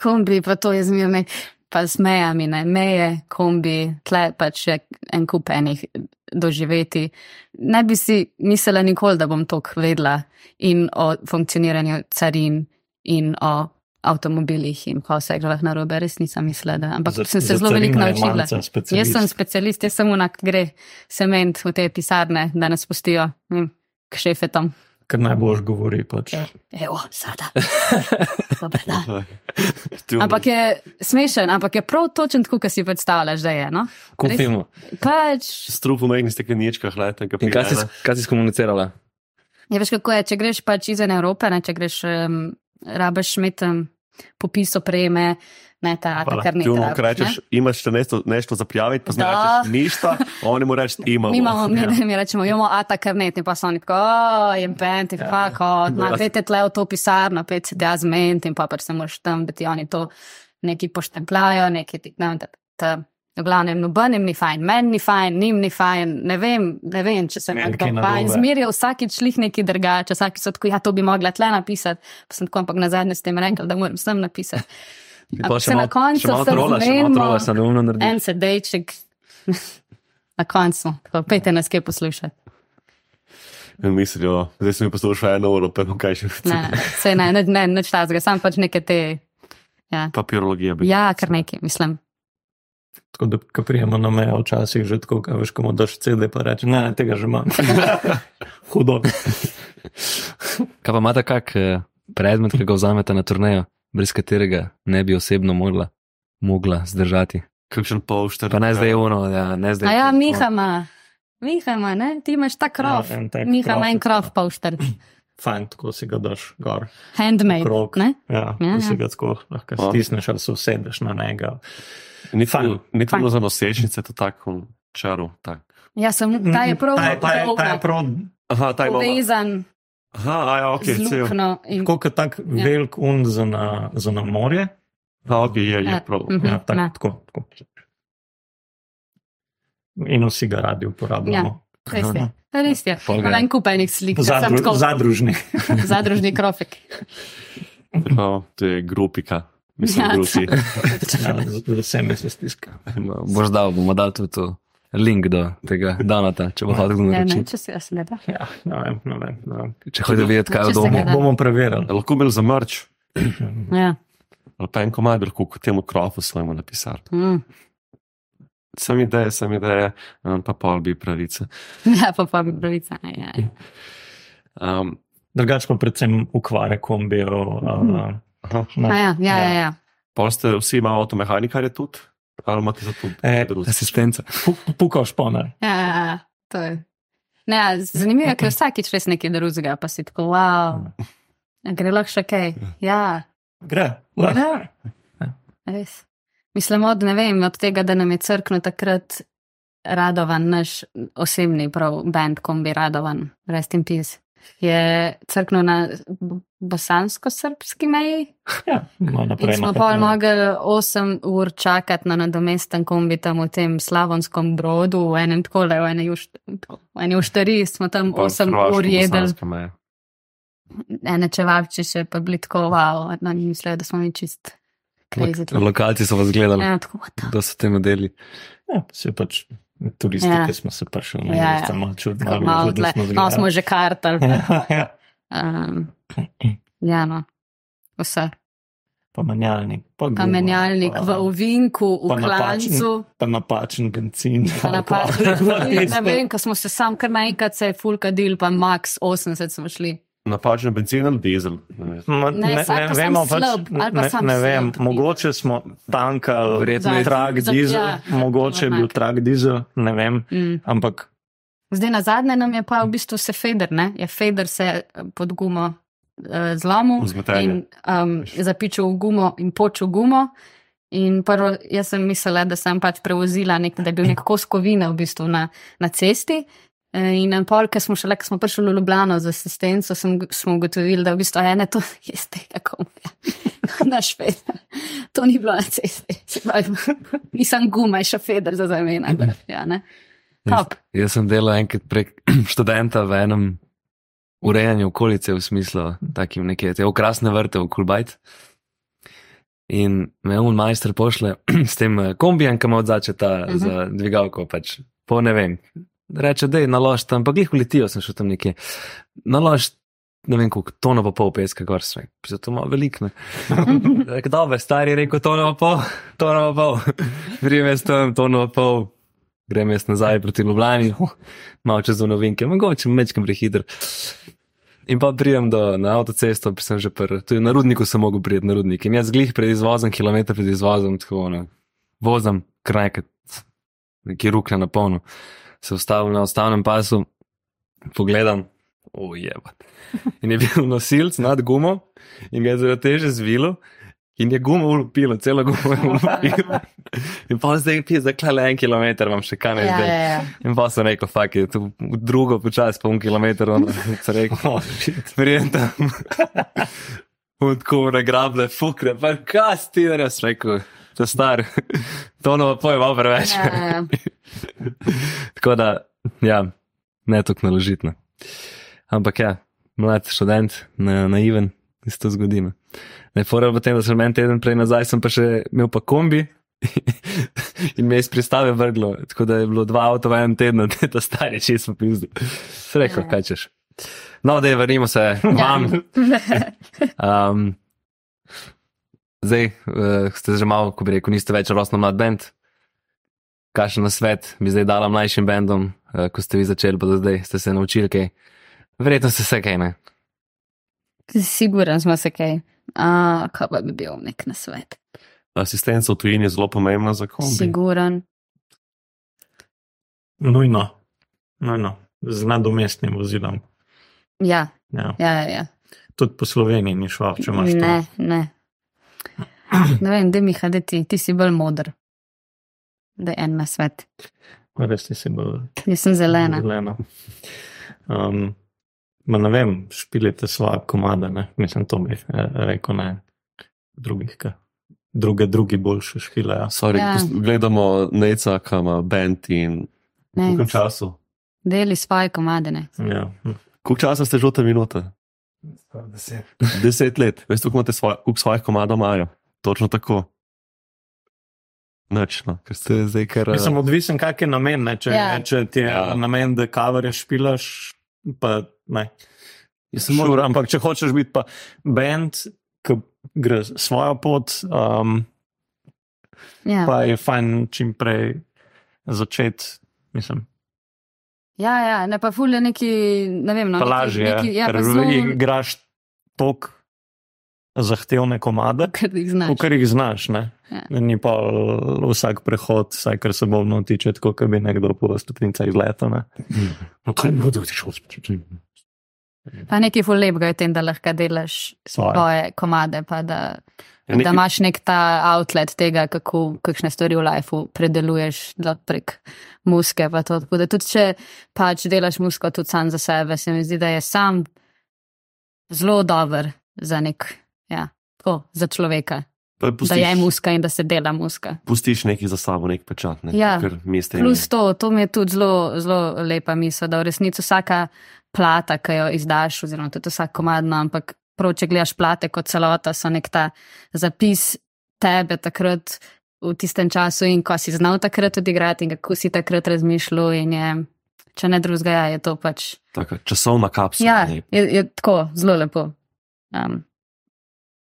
kombi, pa to je zmerno, pa z mejami, ne, meje, kombi, tle pač je en kup enih doživeti. Ne bi si mislila nikoli, da bom toliko vedla in o funkcioniranju carin in o avtomobilih in pa vse, kar lahko narobe, res nisem mislila, da, ampak Za- sem se zelo veliko je naučila. specialist. Jaz sem specialist, jaz sem unak, gre sement v te pisarne, da nas pustijo hm, k šefetom. Ker najbolj govori. Pač. Evo, sada. Ti- Ampak je smešen, ampak je prav točen tako, kot si predstavljaš, da je. No? Filmu. Pač, Strup v mejnih stekleničkah, leta, In kaj si, kaj si skomunicirala? Ja, veš kako je, če greš pač izven Evrope, ne, če greš, um, rabaš imeti um, popis opreme, ne ta, ta kar nekaj. ko rečeš, imaš še nešto, nešto za prijaviti, pa Da. rečeš ništa, oni mu rečeš, imamo. Mi, imamo, mi, mi rečemo, imamo ata karnet, in pa so oni tako, o, je bent, in pa ko, na pete tle v to pisarno, pet se da zment, in pa pač se moraš tam, da ti oni to neki poštempljajo, neki ti, ne vem, da, v glavnem, nobenem ni fajn, meni ni fajn, njim ni fajn, ne vem, ne vem, če se mi Meni kdo kaj fajn, narobe. zmerijo vsakič šlih neki drugače, vsakič so tako, ja, to bi mogla tle napisati, pa sem tako, ampak na zadnje s tem rekel, da moram sem napisati. Pa se na koncu se neumno naredi. En sedejček na koncu, tako pejte nas kje poslušati. In mislijo, zdaj sem jim poslušal eno uro, pa kaj še. Ne, se ne, ne, ne, ne čtazga, sam pač neke te. Ja, Papirologija bi. ja kar nekaj, mislim. Tako da, ko prijemo na mejo, včasih že tako, kaj veš, komu daš CD, pa reče, ne, tega že imam. Hudo. Kaj pa imate kak eh, predmet, ki ga vzamete na turnejo, brez katerega ne bi osebno mogla, mogla zdržati? Kakšen polšter. Pa ne zdaj uno, ja, ne zdaj. A ja, Miha ima, Miha ima, ne, ti imaš ta krov. Ja, Miha ima krov, en krov polšter, Fajn, tako si ga daš gor. handmade, Krog. ne? Ja, Ja, ja, si ja. ga tako lahko Ja. stisneš ali se usedeš na njega. Fajn, ni fajn. bilo za nosečnice, to tako čaru. Tak. Ja, sem, ta je prav, Ta je, ta je, ta je prav, Aha, ta je povezan Aha, ja, ok, cel. in- tako kot tak ja. velik un za na, za na morje. A, ok, je, je Ja, prav. mhm, Ja, tak, ne. tako, tako. In vsi ga radi uporabljamo. Res je, res je. Pol ga je. En kup enih slik, ja. Zadru, zadružni. zadružni krofek. No, to je grupika. Mislim, Ja, ja, grupi. Ja, z- z vsemi se stiska. No, boš dal, bomo dali tudi to link do tega Donata, če bo kdo Ne, ne, naročiti. če se jaz ne da. Ja, ne vem, ne vem. Ne vem. Če hočeš videti, kaj je da. Bomo preverili. Lahko bil za mrč, Ja. ali pa en komad, lahko k temu krofu svojemu napisati. Mm. Sam ideje, sam ideje, um, pa pol bi pravice. Ja, pa pa bi pravica. Ja. Um, Drugač pa predvsem ukvare kombijev. Uh, aha. A Ja, ja, ja, ja. Pol ste vsi imeli avtomehanikarje tudi, ali imate za to E? Asistenca. Pukal šponar. Ja, ja, ja, to je. Ne, zanimivo je, ker vsakič res nekaj drugega, pa si tako, wow, gre lahko še kaj. Ja, Gre. ja. res. Mislim, od, vem, od tega, da nam je crkno takrat Radovan, naš osebni prav band, kombi Radovan, Rest in Peace, je crkno na bosansko-srpski meji. Ja, malo In naprej. smo naprej. pa mogli 8 ur čakati na nadomesten kombi tam v tem slavonskem brodu, v enem takole, v eni ušt- v eni uštari smo tam 8 ur jedli, ene čevapči še pa bili tako, wow, no, mislijo, da smo mi čist crazy. Lokalci so vas gledali, Ja, tako, kdo so te modeli. Ja, se pač turisti, Ja. ki smo se prišli Ja, na ja. mesto, malo čudno. malo tle. No, smo že kartali. Ja, ja. Um, ja, no, vse. Pa menjalnik. Pa, Pa guma, menjalnik pa- v ovinku, v pa napačen- klancu. Pa napačen benzin. Pa napačen. Ne vem, ko smo se sam kar naenkrat se je full kadil, pa max 80 smo šli. Napačen benzin ali dizel? Ne Ne, ne, ne pa vemo, pač, slab, ne, ne vem, slab. mogoče smo tankali Verjetno je- trak dizel, ja, mogoče je bil trak dizel, ne vem, Mm. ampak Zdaj na zadnje nam je pa v bistvu se feder, ne? je feder se eh, pod gumo uh, zlomil in um, zapičil v gumo in počil gumo. In prvo, jaz sem mislila, da sem pač prevozila nek, da je bil nek kos kovine v bistvu na, na cesti. Eh, In en pol, ker smo šele, ko smo prišli v Ljubljano z asistenco, sem, smo ugotovili, da v bistvu je ne to, je z tega komija. Naš feder. To ni bilo na cesti. Nisem guma, še feder za zamena. Ja, ne? Top. Jaz sem delal enkrat prek študenta v enem urejanju okolice, v smislu, takim neke te okrasne vrte v Kulbajt. In me un majster pošle s tem eh, kombijem, ki ima odzače ta uh Mhm. -huh. za dvigalko, pač po ne vem. Reče, da je nalož tam, pa glih uletijo, sem šel tam nekje. Nalož, ne vem, koliko tono pa pol peska, gor sve. Zato malo velik, ne. Rekel, dobro, stari je rekel, tono pa pol, tono pa pol. Prijem jaz tam, tono pa pol. Grem jaz nazaj proti Ljubljani, malo čez novinke, mogoče mečkam prehiter. In pa prijem do, na avtocesto, pa sem že pr, tudi na rudniku sem mogel prijeti na rudnik. In jaz glih pred izvozom, kilometr pred izvozom, tako ono, vozem krajkat, neki rukle na polno. Se ustavim na ustavnem pasu, pogledam, Ojeba. In je bil nosilc nad gumo in ga je zelo teže zvilo. In je gumo ulupilo, celo gumo je ulupilo. In pa zdaj ti je zaklale en kilometr, vam še kaj ne Ja, zdaj. ja, ja. In pa sem rekel, fak je tu drugo počas, pa un kilometr, ono, sem rekel, Oh, shit. prijem tam. Tako nagrable, fukne, pa kaj ti, da jaz rekel, to star, to novo pojem malo preveč. Ja, ja. Tako da, ja, ne tako naložitno. Ampak ja, mlad študent, na, naiven, se to zgodi. Ne, ne fora v tem, da sem en teden prej nazaj, sem pa še imel pa kombi. In me je iz pristave vrglo, tako da je bilo dva avto v enem tednu, da to stari čez po pizdu. Sreko, Ja. kaj češ. No, da je, vrnimo se vam. Um, zdaj, uh, ste že malo, ko bi rekel, niste več rosno mlad bend. Kakšen na svet bi zdaj dala mlajšim bendom, uh, ko ste vi začeli, pa do zdaj ste se naučili kaj. Verjetno ste se kaj, ne? Siguren smo se kaj. A, kaj pa bi bil nek na svet? Asistenca v tujini je zelo pomembna za kombi. Siguren. Nujno, nujno, z nadomestnim vozilom. Ja, Ja. ja, ja. ja. Tudi po Sloveniji ni šlo, če imaš to. Ne, ne. Vem, da mi hadeti, ti si bolj modr. Da je en na svet. Res ti si bolj Jaz sem zelena. zelena. Um, ma ne vem, špilite svoje komade, ne? mislim, to bi eh, rekel, ne drugih, ka. druge, drugi boljše špilejo. Sorry, Ja. ja. Gledamo Neca, kam ima band in Ne, koliko času? deli svoje komadene. Ja. Koliko časa ste žute minute? Deset let. Veste, koliko imate svoj, koliko svojih komadov imajo? Točno tako. Nič, no, ker ste zdaj kar. Mislim, odvisen, kak je namen. Ne? Če, Ja. če ti je Ja. namen, da kavere špilaš, pa ne. Jaz sem Sure, ampak če hočeš biti pa band, ki gre svojo pot, um, Ja, pa je fajn čim prej začeti. Mislim, ja, ja ne pa fulje neki, ne vem, no, lažje je, neki- ja, ker zelo, igraš tok zahtevne komade, ker jih znaš. v katerih znaš. Ne? Ja. Ni pa vsak prehod, vsaj kar se bolno tiče, tako kot bi nekdo po stopnicah izletel. Ne? Pa nekaj ful lepega je v tem, da lahko delaš Svoje. svoje komade, pa da, Ja, da nekaj- imaš nek ta outlet tega, kako kakšne stvari v lifeu predeluješ da prek muske. To, Tako da tudi če pač delaš musko tudi sam za sebe, se mi zdi, da je sam zelo dober za nek, ja, tako, za človeka. Pa Da je muska in da se dela muska. Pustiš nekaj za sabo, nek pečat. Ne? Ja. Plus to, to mi je tudi zelo, zelo lepa misel, da v resnici vsaka plata, ki jo izdaš, oziroma tudi vsak komadno, ampak prav, če gledaš plate kot celota, so nek ta zapis tebe takrat v tistem času in ko si znal takrat odigrati in kako si takrat razmišljal je, če ne drugega, je to pač. Taka časovna kapsula. Ja, je, je tako, zelo lepo. Um,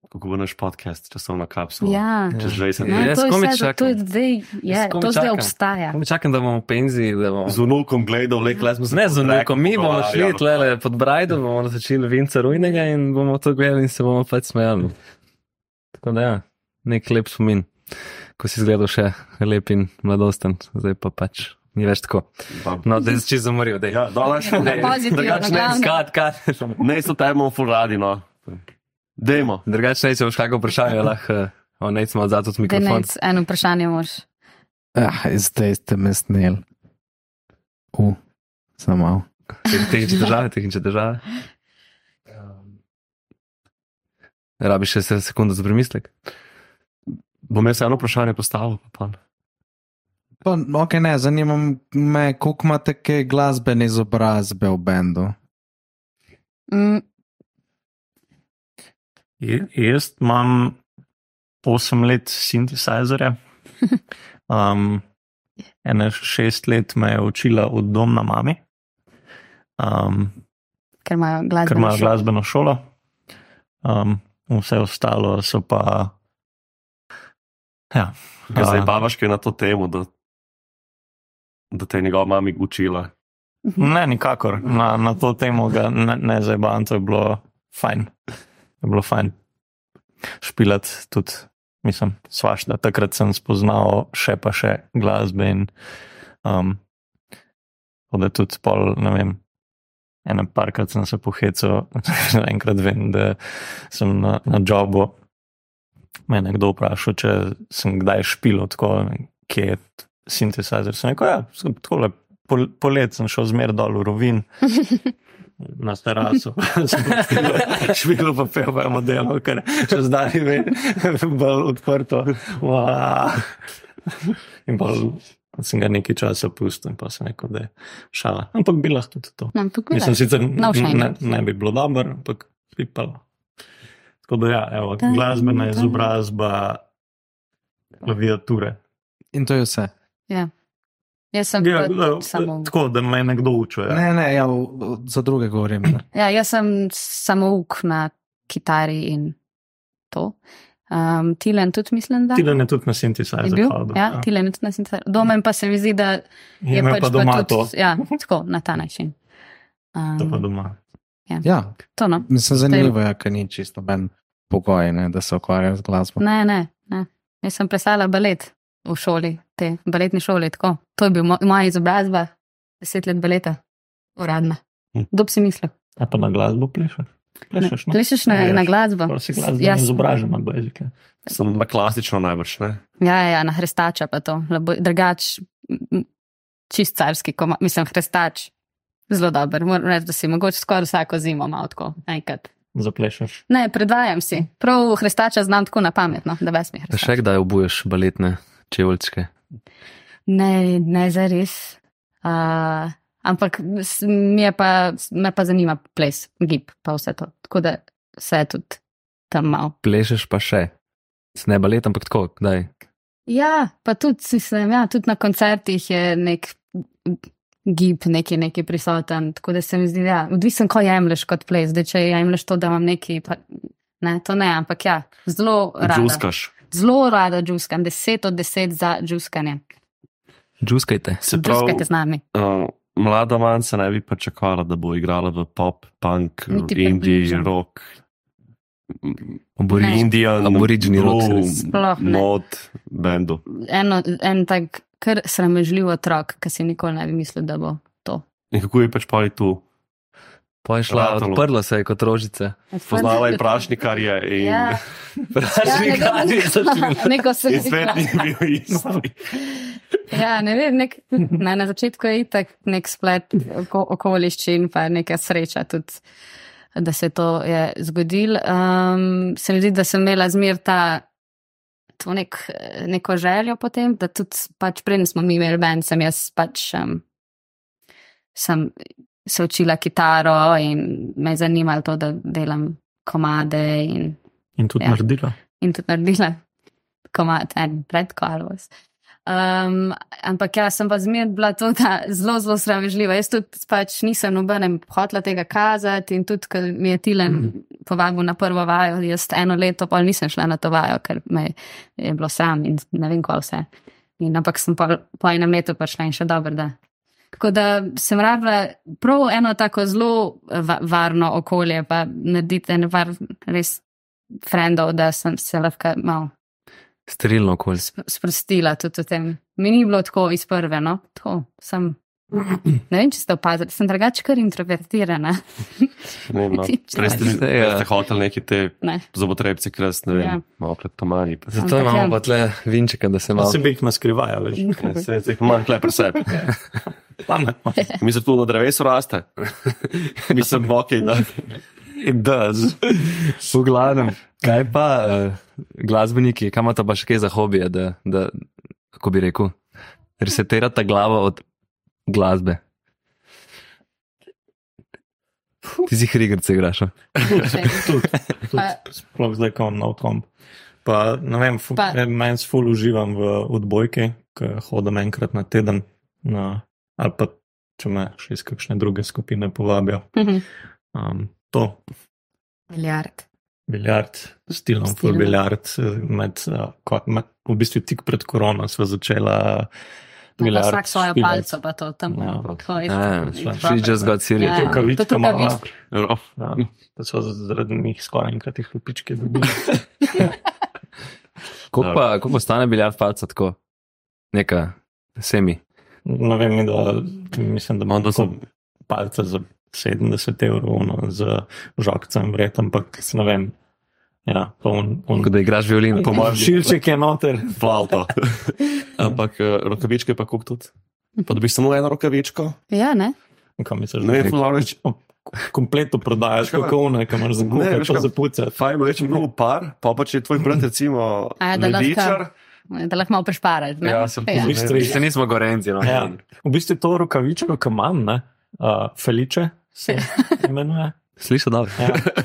Kako bo naš podcast, časovna kapsula. ja. Čez 20 Ne, let. Jaz to je komaj vse, to je zdaj, je, Jaz komaj to zdaj obstaja. Komaj Čakam, da bomo v penziji. Da bomo... Z unukom gledal, le klesmo se. Ne, z unukom, mi bomo šli tlele pod Brajdo, bomo začeli vinca rujnega in bomo to gledali in se bomo pač smejali. Tako da ja, nek lep spomin, ko si izgledal še lep in mladosten, zdaj pa pač ni več tako. No, da je čisto zamoril, da je. Ja, daleč. Pozitivno, Drugače ne, glavno. skat, kat. Ne, so temo full radi, no. Dejmo. Drugače ne, če boš kakšno vprašanje, lahko, o, ne, smo odzad od mikrofona. Denec, eno vprašanje moš. Ah, zdaj ste me snel. U, samo malo. Tehnične države, tehnične države. Rabiš še se sekundo za premislek? Bom jaz eno vprašanje postavil, pa pa. Pa, ok, ne, zanima me, koliko imate glasbene izobrazbe v bendu. Mm, Jaz imam 8 let sintesajzerja. Um, ene 6 let me je učila od doma mami, um, ker imajo glasbeno ker imajo šolo. glasbeno šolo. Um, vse ostalo so pa. Ja, Ja, zdaj a, bavaš kaj na to temo, da, da te je njegova mama učila. ne, nikakor. Na, na to temo ga ne, ne zabavam, to je bilo fajn. Je bilo fajn špilati tudi, mislim, svašta. Takrat sem spoznal še pa še glasbe in um, tako da tudi pol, ne vem, ene parkrat sem se pohecal, enkrat vem, da sem na, na jobu. Me je nekdo vprašal, če sem kdaj špil, tako kje je sintetizer. Sem rekel, ja, sem takole, pol, polet sem šel zmer dol v rovin. Na terasu, špilo pa je modelo, ker še zdaj je bolj odprto. Wow. In pa sem ga nekaj časa pustil, in pa sem rekel, da je šala. Ampak bi lahko tudi to. Ampak Mislim, sicer No, še ne, ne bi bilo dobro, ampak bi pa. Tako da, ja, evo, Da, glasbena da. izobrazba, klaviature. In to je vse. Ja. Jaz sem Ja, pa da, samo. tako, da me nekdo uči. Ja. Ne, ne, ja, za druge govorim. ne. Ja, jaz sem samouk na kitari in to. Um, Tilen tudi mislim, da Tilen je tudi na je sintetizer. bil. Ja, Tilen je tudi na sintetizerju. Domen pa se mi zdi, da je Ima pač pa doma tudi, to. Ja, tako, na ta način. To pa Um, doma. Ja, to no. mislim, zanimivo je, ker ni čisto ben pogoj, ne, da se ukvarjajo z glasbo. Ne, ne, ne. Jaz sem plesala balet v šoli, te baletni šoli. Tako. To je bil mo moja izobrazba, deset let baleta, uradna. Hm. Kdo bi si mislil? A pa na glasbo plešeš? Plešeš, no? Plešeš na, Ja, na glasbo. Jaz- izobražen na jezike. Sem na klasično najbrž, ne? Ja, ja, ja, na hrestača pa to. Drugač, čist carski, koma, mislim, hrestač. Zelo dober, moram reči, da si mogoče skoraj vsako zimo malo tako, enkrat. Zaplešeš. Ne, predvajam si. Prav hrestača znam tako na pametno, da ves mi Še hrestač. kdaj obuješ baletne čevlčke? Ne, ne zares. Uh, ampak mi je pa, me pa zanima ples, gib, pa vse to. Tako da vse tudi tam malo. Plešeš pa še. S ne balet, ampak tako, kdaj? Ja, pa tudi, mislim, ja, tudi na koncertih je nek gib, neki, neki prisoten. Tako da se mi zdi, ja, odvisen, ko jemliš kot ples. Zdaj, če jemliš to, da imam neki, pa, ne, to ne, ampak ja, zelo rada. Džuskaš. Zelo rada džuskam, deset od deset za džuskanje. Džuskajte. Se pravi, Džuskajte z nami. uh, mlada manjca ne bi pričakovala, da bo igrala v pop, punk, indie, rock. Aboriž, Indian, Aboriginal rock. Sploh ne. mod, bendu. Eno, en tak kar sramežljiv otrok, ki si nikoli ne bi mislil, da bo to. In kako je pač pa je tu? Pa je šla, Ratalo. odprla se je kot rožice. Poznala je prašnikarje in, Ja. Prašnikarji so šli. Neko se in svet ni bil isti. Ja, ne vem, nek, na, na začetku je itak nek splet oko, okoliščin, pa neka sreča tudi, da se to je zgodilo. Um, se mi zdi, da sem imela zmer ta, to nek, neko željo potem, da tudi pač preden smo mi imeli band, sem jaz pač um, sem se učila kitaro in me je zanimalo to, da delam komade in In tudi Ja. naredila. in tudi naredila komat en pred Karlos. Um, ampak ja, sem pa zmer bila to da zelo, zelo sramežljiva. Jaz tudi pač nisem nobenem hotla tega kazati in tudi, ker mi je Tilen povabil na prvo vajo, jaz eno leto pa nisem šla na to vajo, ker me je bilo sram in ne vem, kaj vse. In, ampak sem pa po enem letu prišla in še dobro, da. Tako da sem rabila prav eno tako zelo va varno okolje, pa narediti en var res frendov, da sem se lahko malo Sterilno okolje. sp- sprostila tudi v tem. Mi ni bilo tako iz prve, no, tako sem. Ne vem, če ste opazili, sem drugače kar introvertirana. Ne vem, no. Prej ste, prej ja. ste hoteli neki te Ne. zobotrebce, kras, ne vem, Ja. malo pred tomani. se- Zato Ampak imamo ja. pa tle vinčeka, da se Malo se bi jih naskrivaja, veš. Se se jih manj kle pri sebi. Pametno. Mislim, tu na drevesu raste. Mislim, ok, da. It does. V glavnem. Kaj pa uh, glasbeniki, kam imate pa še kaj za hobije, da, da kako bi rekel, resetirate glavo od glasbe? Ti si hrigrce igraš. Sploh zdaj, ko imam nov komp. Pa, ne vem, meni ful uživam v odbojki, ki hodim enkrat na teden, na, ali pa če me še iz kakšne druge skupine povabijo. Mhm. Um, to, Milijard. biljard, stilno ful Stilno. biljard, med, uh, ko, med, v bistvu tik pred korono sva začela. Pa biljard Vsak svojo špilati. palco, pa to tam. Ja. tako je. Ah, It's she just got serious. Ja, Rokavička to mala. rokavička. Ja, da so zaradi njih skoraj enkrat jih lupičke dobili. Koliko pa, koliko pa stane biljard palca tako? Neka semi. Ne vem, da, mislim, da No, imam tako sem- palce za 70 evrov no, z žogcem vred, ampak ne vem. Ja, pa on, on, Kot da igraš violino. Po mojem šilček je noter. Flavto. Ampak eh, rokavičke pa koliko tudi? Pa dobiš samo eno rokavičko? Ja, ne? Kaj misliš, Ne vem, reči. kompletno prodajaš, kako ne, kam imaš za veš pa za pucati. Fajn, reči mnogo par, pa pa če je tvoj brat recimo A, da lahko-. Da malo prešparaš. ne? Ja, sem ja. V bistvu- Se nismo gorenci. No. Ja. V bistvu je to rokavičko, ki imam, ne? Uh, Feliče se imenuje. Slišiš, da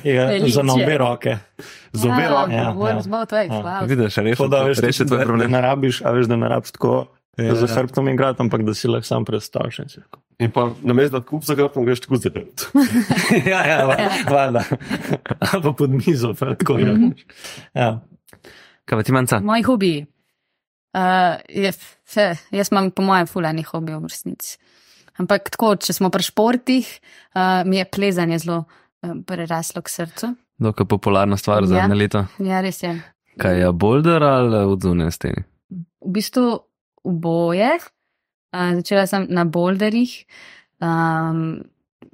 Ja, je Felice. za obe roke. Z obe roke. Ja, Ja, ja. zelo tvoj, Ja. wow. vidiš, Tako da veš, reši da, tvoj da problem. ne rabiš, a veš, da ne rabiš tako Ja, ja, za ja. hrbtom igrati, ampak da si lahko sam predstavljaš. in pa na mestu, da kup za grobom greš tako zelo. ja, ja, valjda. Ali pa pod mizo, pa tako je. Ja. Kaj pa ti manjca? Moji hobiji. Uh, je, vse, jaz imam, po mojem, fulani hobi v resnici. Ampak tako, če smo pri športih, uh, mi je plezanje zelo uh, preraslo k srcu. Dokaj popularna stvar za Ja. eno leto. Ja, res je. Kaj je boulder ali odzune steni? V bistvu oboje. Uh, začela sem na boulderjih, um,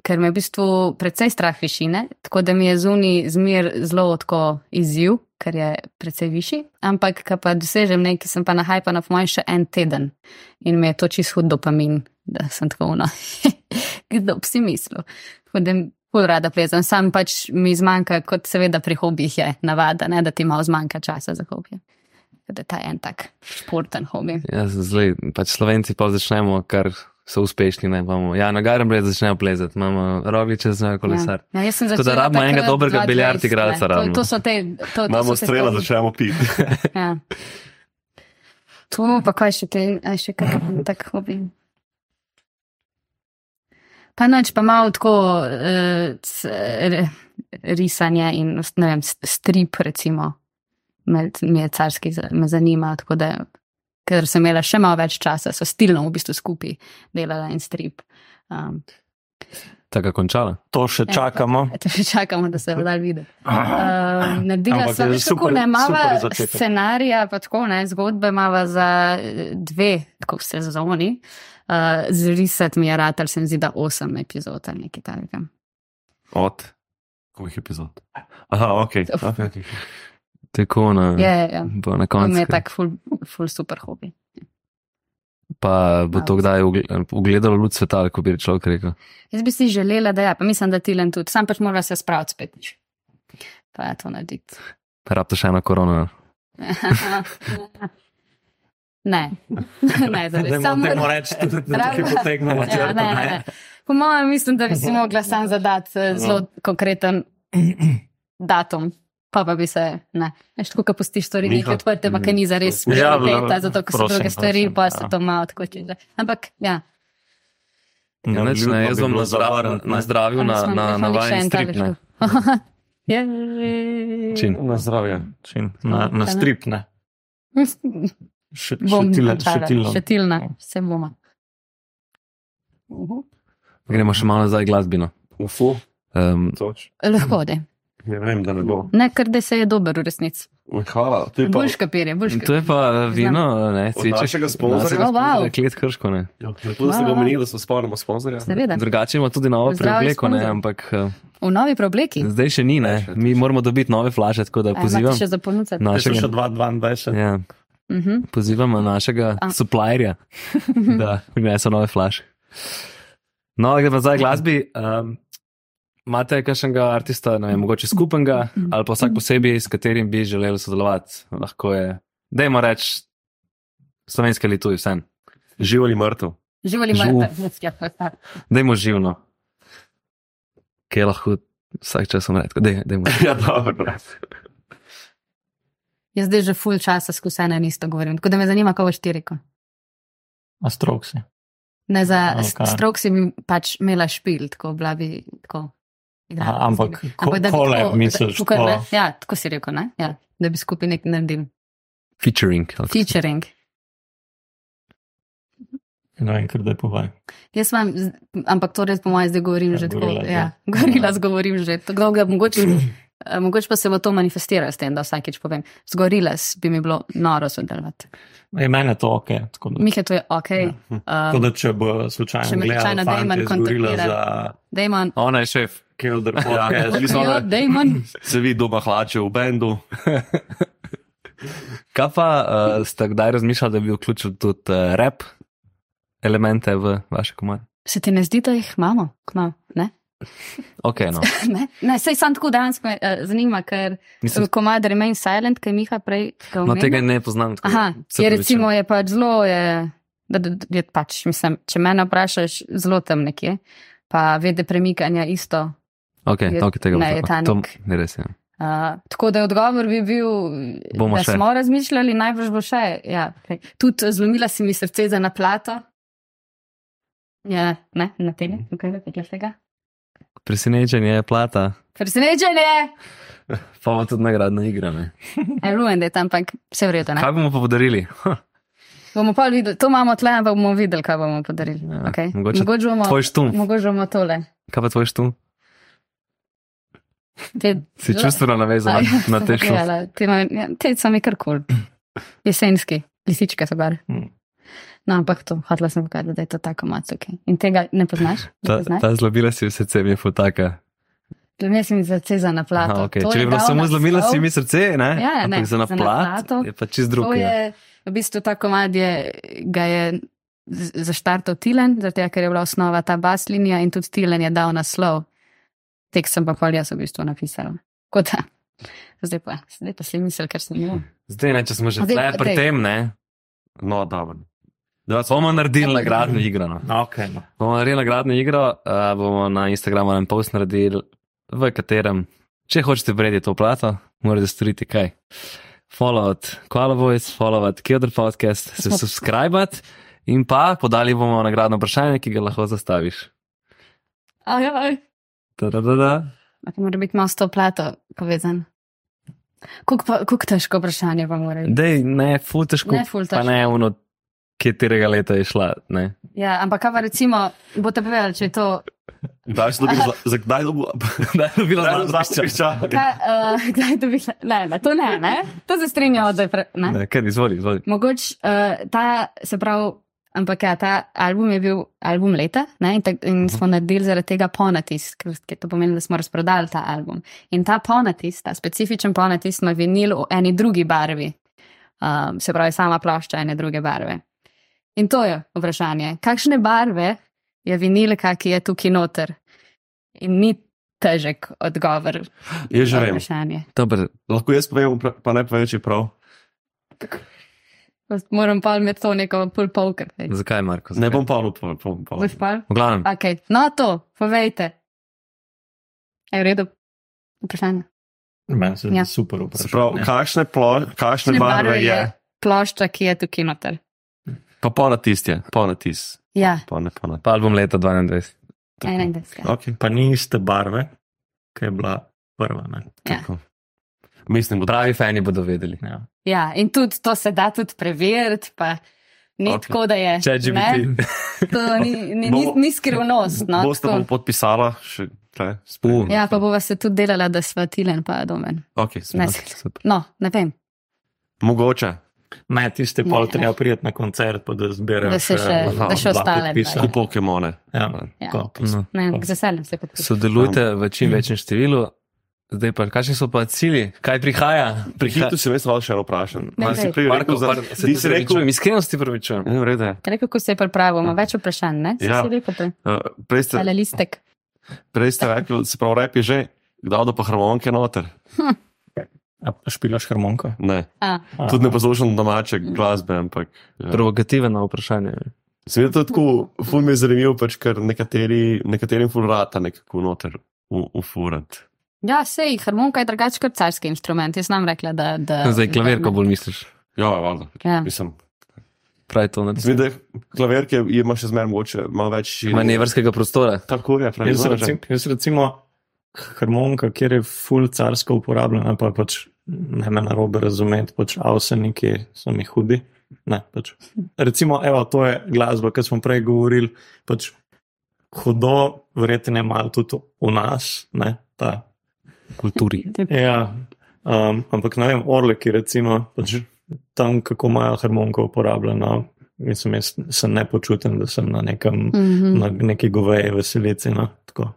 ker me v bistvu precej strah višine, tako da mi je zunaj zmer zelo tako izziv, ker je precej višji. Ampak, ko pa dosežem nekaj, sem pa nahajpana po mojem še en teden in mi je to čist hud dopamin, da sem tako una. Kdo bi si mislil? Tako da Pol rada plezam, sam pač mi zmanjka, kot seveda pri hobijih je navada, ne, da ti malo zmanjka časa za hobije. Da je ta en tak športen hobi. Ja, zlej, pač Slovenci pa začnemo, kar so uspešni. Ne, imamo, ja, na garem red začnejo plezati, imamo rogliče, znajo kolesar. Ja, jaz sem Tako da rabimo enega dobrega 20, biljard igralca. To, to so te, to, to Imamo te strela, začnemo piti. Ja. Tu pa kaj še a še kaj tak hobi. Pa noč pa malo tako uh, risanje in vem, strip recimo. Me, mi je carski, me zanima, tako da, ker sem imela še malo več časa, so stilno v bistvu skupaj delala in strip. Um, Tako končala. To še Ja, čakamo. To še čakamo, da se bo dal videti. Uh, naredila Ampak sem je več kako super- ne, mava začetek. scenarija, pa tako ne, zgodbe mava za eh, dve, tako sezoni. Uh, zrisati mi je rad, ali se mi zdi, da osem epizod ali nekaj takega. Od koliko epizod? Aha, ok. okay, okay. Tako na, Je, ja. bo na To mi koncu. je tak ful, ful super hobi. Pa bo to kdaj ugle- ugledalo luč sveta, ko bi človek rekel. Jaz bi si želela, da ja, pa mislim, da Tilen tudi, sam pač mora se spraviti spet. Pa je to narediti. Rabite še eno korono. ne, ne, zares. Samo- temu reči, tudi da tukaj potegnemo Ja, črto. ne, ne, ne. Po mojem, mislim, da bi si mogla sam zadati eh, zelo konkreten datum. Pa pa bi se, ne, veš, tako, ko pustiš stvari nekaj odprte, pa kaj ni za res Ja, prioriteta, zato ker so prosim, druge stvari, prosim, pa ja. se to malo tako čiže. Ampak, ja. Ja, neč, ne, jaz bi bom bilo na, na zdravju, na, na, na še vajen en strip. Ne. Je. Čin. Na zdravje. Čin, Na, na strip, ne. Še- Bom Šetilno. tale, šetilno. Šetilna, vse bomo. Gremo še malo nazaj glasbino. Ufu, Um, toč. Lahko da. Ne vem, da ne bo. Ne, ker da se je dober v resnici. Hvala. To je pa Boljš kapir je, boljš to je pa vino, ne, od cviček. našega sponzorja. Oh, wow. Klet krško, ne. Lepo, da ste ga omenili, da se spomnimo sponzorja. Seveda. Drugače ima tudi novo preobleko, ne, ampak eh, V novi preobleki. zdaj še ni, ne. Mi moramo dobiti nove flaše, tako da pozivam še za so še našega. 2,22. Ja, Mhm. pozivamo našega A. supplierja, da prinese nove flaše. No, gremo k glasbi. Um, Imate kakšnega artista, ne vem, mogoče skupnega ali pa vsak posebej, s katerim bi želeli sodelovati? Lahko je, dajmo reči, slovenski ali tuji, vse. Živ ali mrtev? Živ. imate. Dajmo živno. Kaj lahko vsak čas umre? Tako, Daj, dajmo. Ja, dobro. Jaz zdaj že full časa skozi ene in isto govorim, tako da me zanima, kako boš ti rekel. A stroksi. Ne za strok si mi pač imela špil, tako bila bi tako. Igrala Aha, ampak ko- da bi kole tako- misliš, tako, ne, to- Ja, tako si rekel, ne? Ja, da bi skupaj nekaj naredili. Featuring. Featuring. Ne vem, kar da je povaj. Jaz vam, ampak to res po mojem zdaj govorim Ja, že tako. gorila, Ja, ja. gorila zgovorim že. Tako dolgo, mogoče Eh, Mogoče pa se bo to manifestiralo s tem, da vsakeč povem. Z gorilas bi mi bilo noro sodelovati. Je meni to ok. Da, Mike, to je ok. Ja. Uh, tako da če bo slučajno Če me slučajno izgovorila kontaktira. za Damon, Ona je šef. Kilder Ja, vi jo, Damon. Se vidi doma hlače v bendu. Kaj pa uh, ste kdaj razmišljali, da bi vključili tudi uh, rap elemente v vaše komade? Se ti ne zdi, da jih imamo? Kma, ne? Ok, no. ne? ne, sej sam tako dejansko me uh, zanima, ker Mislim, komad Remain Silent, ki je Miha prej no, tega ne poznam. tako Aha, je recimo je pač zelo, je, da, da, da, je pač, mislim, če mene vprašaš, zelo tam nekje, pa vede premikanja isto. Ok, je- ok, tega ne, ne je. Tanik. To je res. Ja. Uh, tako da odgovor bi bil, Bomo da še. smo razmišljali, najbrž bo še. Ja, okay. Tudi zlomila si mi srce za naplato. Ja, ne, na tele, tukaj je nekaj tega. Presenečenje je plata, Presenečenje! pa ima tudi nagradna igra. Ne? Elujem, da je tam, ampak vse v redu. Kaj bomo pa podarili? Bomo pa videli, to imamo tle, pa bomo videli, kaj bomo podarili. Ja, okay? mogoče mogoče bomo, Tvoj štum. mogoče bomo tole. Kaj pa tvoj štum? Te, Si čustveno navezan na te. Ja, te, ima- ja, te so mi kar kul. Cool. Jesenski, lisička so bar. Mm. No, ampak to, hotela sem pokazati, da je to tako macoke. In tega ne poznaš? Ne Ta, poznaš? ta zlobila si v srce mi je futaka. Zlomila si mi srce za naplato. Aha, okay. To Če bi bilo dal samo zlomila si mi srce, ne? Ja, ja, ne, Ampak za za naplat naplato. je pa čist drug. To ja. v bistvu ta komad, je, ga je zaštartal Tilen, zato ker je bila osnova ta bas linija in tudi Tilen je dal naslov. Tekst sem pa pol jaz v bistvu napisal. Kot da. Zdaj pa, zdaj pa si misel, ker sem jo. Zdaj, ne, če smo že Zdaj, pri daj. tem, ne? No, dobro. Bomo naredili nagradno igro. No. Okay, no. Bomo naredili nagradno igro, uh, bomo na Instagramu en post naredili, v katerem, če hočete bredi to plato, morate storiti kaj. Followat Koala Voice, followat Kilder Podcast, se subscribat in pa podali bomo nagradno vprašanje, ki ga lahko zastaviš. Ajaj. Da, da, da, da. To mora biti malo s to plato povezan. Kako težko vprašanje pa mora biti? Dej, ne, ful težko. Ne, ful Pa težko. ne, ono, katerega leta je šla. Ne. Ja, ampak kaj pa recimo, boste povedali, če je to. Kdaj si dobil, zla- za kdaj dobil? Da je bila Kdaj dobil zlata zlatopišča? Kaj, uh, kdaj to bi šla? Ne, ne, to ne, ne. To se strinjamo, da je. Pre, ne. Ne, kaj, izvoli, izvoli. Mogoče uh, ta, se pravi, ampak ja, ta album je bil album leta ne, in, tak, in smo naredili zaradi tega ponatis, ker ker to pomeni, da smo razprodali ta album. In ta ponatis, ta specifičen ponatis, ima vinil v eni drugi barvi, um, se pravi, sama plošča ene druge barve. In to je vprašanje, kakšne barve je vinilka, ki je tukaj noter? In ni težek odgovor Jaz že vem. Lahko jaz povem, pa ne povem, če je prav. Moram pa imeti to neko pull poker. zakaj, Marko? Zakaj? Ne bom pa upal. Boš pa? V glavnem, Okay. No, to, povejte. Je v redu? Vprašanje. Meni se Ja. super Se vprašanje. pravi, kakšne, plo, kakšne barve je? plošča, ki je tukaj noter? Pa ponatis je, ponatis. Ja, Pa ne ponatis. pa album leta 22. 21. Okay. Pa ni iste barve, ki je bila prva. Ne? Ja. Tako. Mislim, da Pravi fani bodo vedeli. Ja. ja, in tudi to se da tudi preveriti, pa ni Ok. okay. tako, da je. Če že ne? biti. To ni, ni, ni, ni skrivnost. No, boste tako. bom podpisala še tle. Uh. ja, pa bova se tudi delala, da sva tilen pa domen. Okay, Ne, no, ne vem. Mogoče. Ne, tiste pol ne. treba prijeti na koncert, pa da zberaš. Da se še- eh, da še ostale. Kot Pokemone. Ja, Ja. to, No. Ne, z veseljem se podpišem. Sodelujte v čim večjem številu. Zdaj pa, kakšni so pa cilji? Kaj prihaja? Pri hitu si še eno vprašam. Ne, Ma, si prej Marko, rekel, za- par, se ti si rekel, rekel, iskrenosti pravičujem. Ne, v redu je. Rekel, kako se je pripravil, ima več vprašanj, ne? Si Ja. si rekel, je Uh, prej, ste, tale listek. prej ste rekli, se pravi, rep je že, kdaj do pa harmonike noter. A špilaš harmoniko? Ne, A, tudi ne poslušam domače glasbe, ampak. Ja. Provokativno vprašanje. Se mi je tako, ful mi je zanimivo, pač, ker nekateri, nekaterim ful rata nekako noter u- ufurat. ja, sej, harmonika je drugače kot carski inštrument. Jaz nam rekla, da. da Zdaj, klavir, ko bolj misliš. Ja, valjda. Ja. Mislim, Pravi to na Zdi, da klavirke ima še zmeraj mogoče malo več manevrskega prostora. Tako je, pravi. Jaz, no, recim, jaz recimo harmonika, kjer je full carsko uporabljena, pa pač ne me narobe razumeti, pač avseniki so mi hudi. Ne, pač. Recimo, evo, to je glasba, ki smo prej govorili, pač hudo, verjetno je malo tudi v nas, ne, ta kulturi. Ja, um, ampak ne vem, orleki, recimo, pač tam, kako imajo harmoniko uporabljeno, mislim, jaz se ne počutim, da sem na, nekem, Mm -hmm. na neki goveji veselici. No, tako.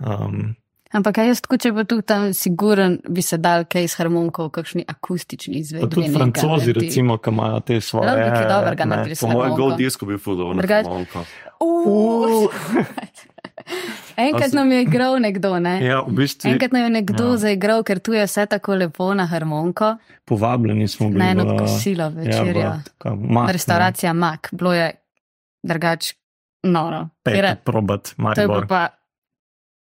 um, Ampak jaz, tako, če bo tu tam siguren, bi se dal kaj iz harmonikov, kakšni akustični izvedbi. tudi francozi, recimo, ki imajo te svoje. Lahko bi kaj dobrega ne, naredili Po mojem harmoniko. gol disku bi fudal na Drugače- harmoniko. Enkrat nam je igral nekdo, ne? Ja, v bistvu Enkrat nam je nekdo Ja. ja. zaigral, ker tu je vse tako lepo na harmoniko. povabljeni smo bili Na eno v- kosilo večerjo. Ja, Mak, Restauracija Mak, bilo je drugač noro. Ker- probat, To je, Maribor. pa,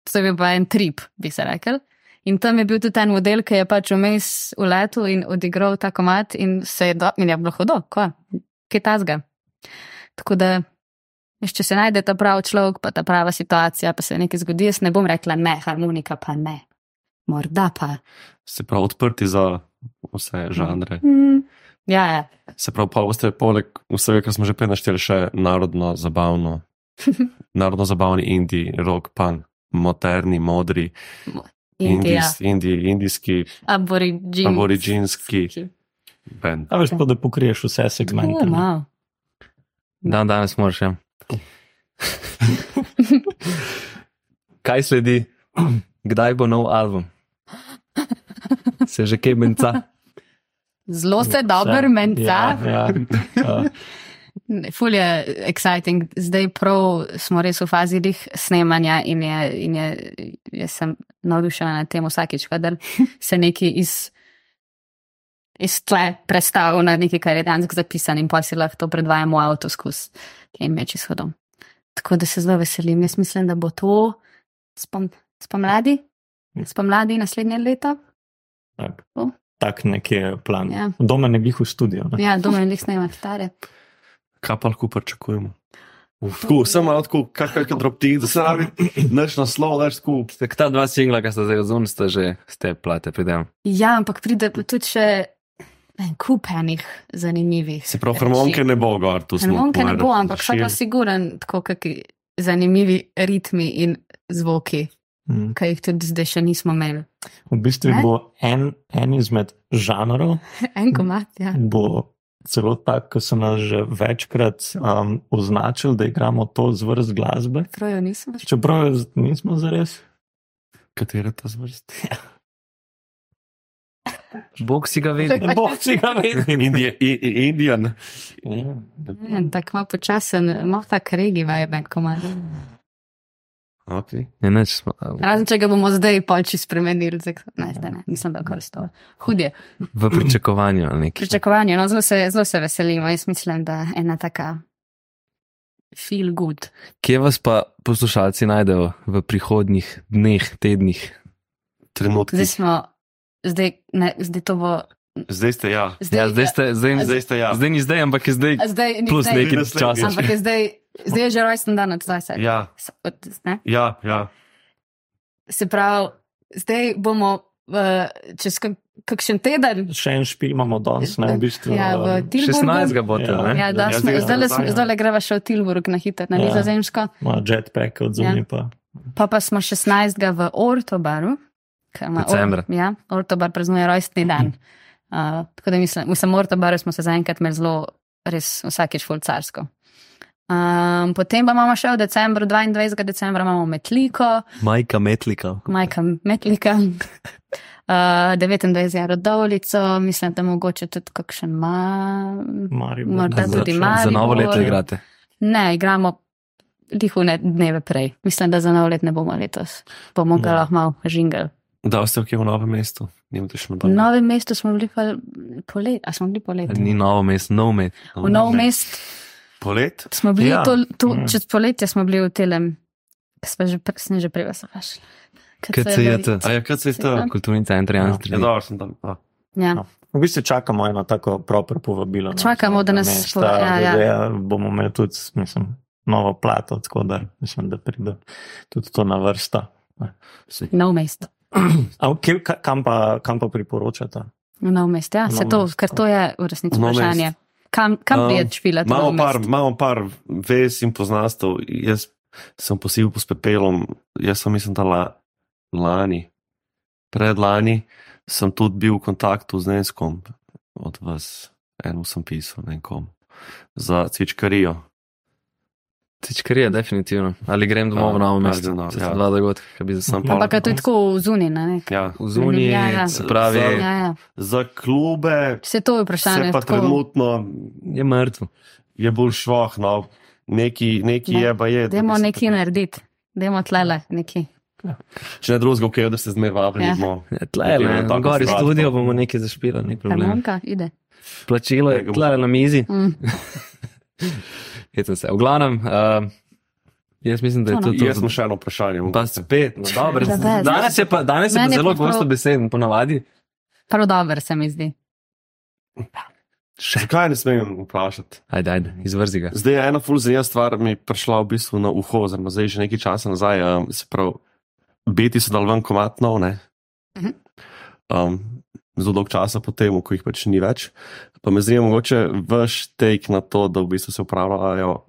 to je bil pa en trip, bi se rekel. In tam je bil tudi en model, ki je pač vmes v letu in odigral ta komat in se je, do, in je bilo hudo, kva, kaj tazga. Tako da, če se najde ta pravi človek, pa ta prava situacija, pa se nekaj zgodi, jaz ne bom rekla ne, harmonika pa ne. Morda pa. Se pravi, odprti za vse žanre. Mm. Ja, ja. Se pravi, pa boste poleg vsega, kar smo že prej našteli, še narodno zabavno, narodno zabavni indij, rock, pan, moderni, modri, indijs, indi, indijski, aboriginski. aboriginski bend. A veš pa, da pokriješ vse segmente. Wow. Dan danes moraš. Ja. Kaj sledi? Kdaj bo nov album? Se že kaj menca? Zelo se dobro menca. Ja, ja. Uh, Ful je exciting, zdaj prav smo res v fazi dih snemanja in, je, in je, jaz sem navdušena nad tem vsakič, kadar se neki iz, iz tle predstavi na nekaj, kar je danes zapisano in pa si lahko to predvajamo v avto skozi in meč izhodom. Tako da se zelo veselim. Jaz mislim, da bo to spom, spomladi, spomladi naslednje leto. tak, tak nekje je plan. Ja. Doma ne bih v studio. Ne? Ja, doma jih snemati stare. Kaj pa lahko pričakujemo? Tako, sem malo tako, kakšen dropti, da se rabi naš naslov, daš tako. Tak ta dva singla, ki sta zdaj odzun, sta že z te plate, pridem. Ja, ampak pride tudi še en kup enih zanimivih. Se pravi, harmonike ne bo gor, tu smo. Harmonike ne bo, ampak so pa siguren, tako kakšni zanimivi ritmi in zvoki, Mm. ki jih tudi zdaj še nismo imeli. V bistvu Ne? bo en, en izmed žanrov, En komat, ja. bo celo tak, ko so nas že večkrat um, označili, da igramo to zvrst glasbe. Trojo nismo. Čeprav je z- nismo zares. Katera ta zvrst? Bog si ga. Pač- Bog si ga vidi. Indija- i- i- Indijan. Ja, Tako malo počasen, malo tak regi vibe, en komat. Okay. Neč smo. Razen če ga bomo zdaj polči spremenili, zdaj, ne, zdaj ne, nisem dal koristov. Hudje. V pričakovanju nekaj. Pričakovanje, no, zelo se, zelo se veselimo. Jaz mislim, da ena taka feel good. Kje vas pa poslušalci najdejo v prihodnjih dneh, tednih? Trenutki. Zdaj smo, zdaj, ne, zdaj to bo. Zdaj ste ja. Zdaj, Ja, zdaj, ste, zdaj, Zdaj ste ja. zdaj ni zdaj, ampak je zdaj zdaj, ni plus zdaj, nekaj časa. Ampak je zdaj, zdaj je že rojsten dan od 20. Ja, Od, ne? ja, ja. Se pravi, zdaj bomo uh, čez kak, kakšen teden. Še en špil imamo danes, ne v bistvu. Ja, v um, Tilburgu. 16. bo to, Ja. ne? Ja, da Ja, zdaj zdaj, gremo zdaj, zdaj greva še v Tilburg na hitro, na Ja. nizozemsko. Ima jetpack od zunaj pa. Pa pa smo 16. v Ortobaru. Decembra. Or, ja, Ortobar praznuje rojstni dan. Uh, tako da mislim, v samem Ortobaru smo se zaenkrat imeli zelo, res vsakeč fulcarsko. Um, potem pa imamo še v decembru, 22. decembra imamo Metliko, Majka Metlika. Majka Metlika, uh, 29. je Rodovlico, mislim, da mogoče tudi kakšen ma. Maribor. Morda Za- tudi Maribor. Za novo leto igrate. Ne, igramo lihune dneve prej. Mislim, da za nov let ne bomo letos. Bomo ga Ja. lahko malo žingali. Da ste v novem mestu, nimate še V novem mestu smo bili pa poleti, a smo bili poleti. Ni novo mesto, nov met. V novem mestu Polet? smo bili, Ja. ja. to, to, Mm. čez poletje smo bili v telem, smo že, sem že prej vas vprašal. KCJT. A ja, kaj se je to? Kulturni center Ja. Ja, dobro, sem tam. A. Ja. No. V bistvu čakamo eno tako proper povabilo. no, Čakamo, da nas po- ja, ja. zdaj Bomo imeli tudi, mislim, novo plato, tako da mislim, da pride tudi to na vrsta. Nov mest. Ka- kam, pa, kam pa priporočate? V nov mest, ja, se to, ker to je v resnici vprašanje. Kam, kam Um, prijeti špilati? v Imamo par, imamo par vez in poznastov. Jaz sem posil s pepelom, jaz sem mislim, da la, lani, predlani sem tudi bil v kontaktu z Nenskom, od vas, eno sem pisal, ne vem kom, za cvičkarijo. Tičkarija, definitivno. Ali grem domov Ja, v novo ali mesto. To sta ja. dva dogodka, ki bi Sem zasam. pa- Ampak to je tako zunaj, ne? Ja. V zuniji, Ja, ja. se pravi, Za- Ja, ja. Za klube Vse to je vprašanje. se pa tako- trenutno je mrtev. je bolj švoh, no. neki, neki Ne, je pa je. da Dajmo se nekaj narediti, dajmo tlele nekaj. Če ne drugega, okay, da ste zmer vabljeni. Ja. smo. Ja, tle, ne, na tako gori studio bomo nekaj zašpili, ni problem. Harmonika, ide. Plačilo je tle na mizi. Mm. Hecam se. V glavnem, uh, jaz mislim, da je To to ne. to. Jaz sem še eno vprašanje. Pa spet, no, dobro. Da, da. Danes je pa, danes je pa zelo prav- gosto beseden, ponavadi. Prav dobro se mi zdi. Zakaj ne smem vprašati? Ajde, ajde, izvrzi ga. Zdaj je ena ful zanimiva stvar, mi je prišla v bistvu na uho, oziroma zdaj že nekaj časa nazaj. Um, se pravi, beti so dal ven komatno, ne? Mhm. Um, zelo dolg časa potem, ko jih pač ni več. Pa me zanima, mogoče vaš take na to, da v bistvu se upravljajo.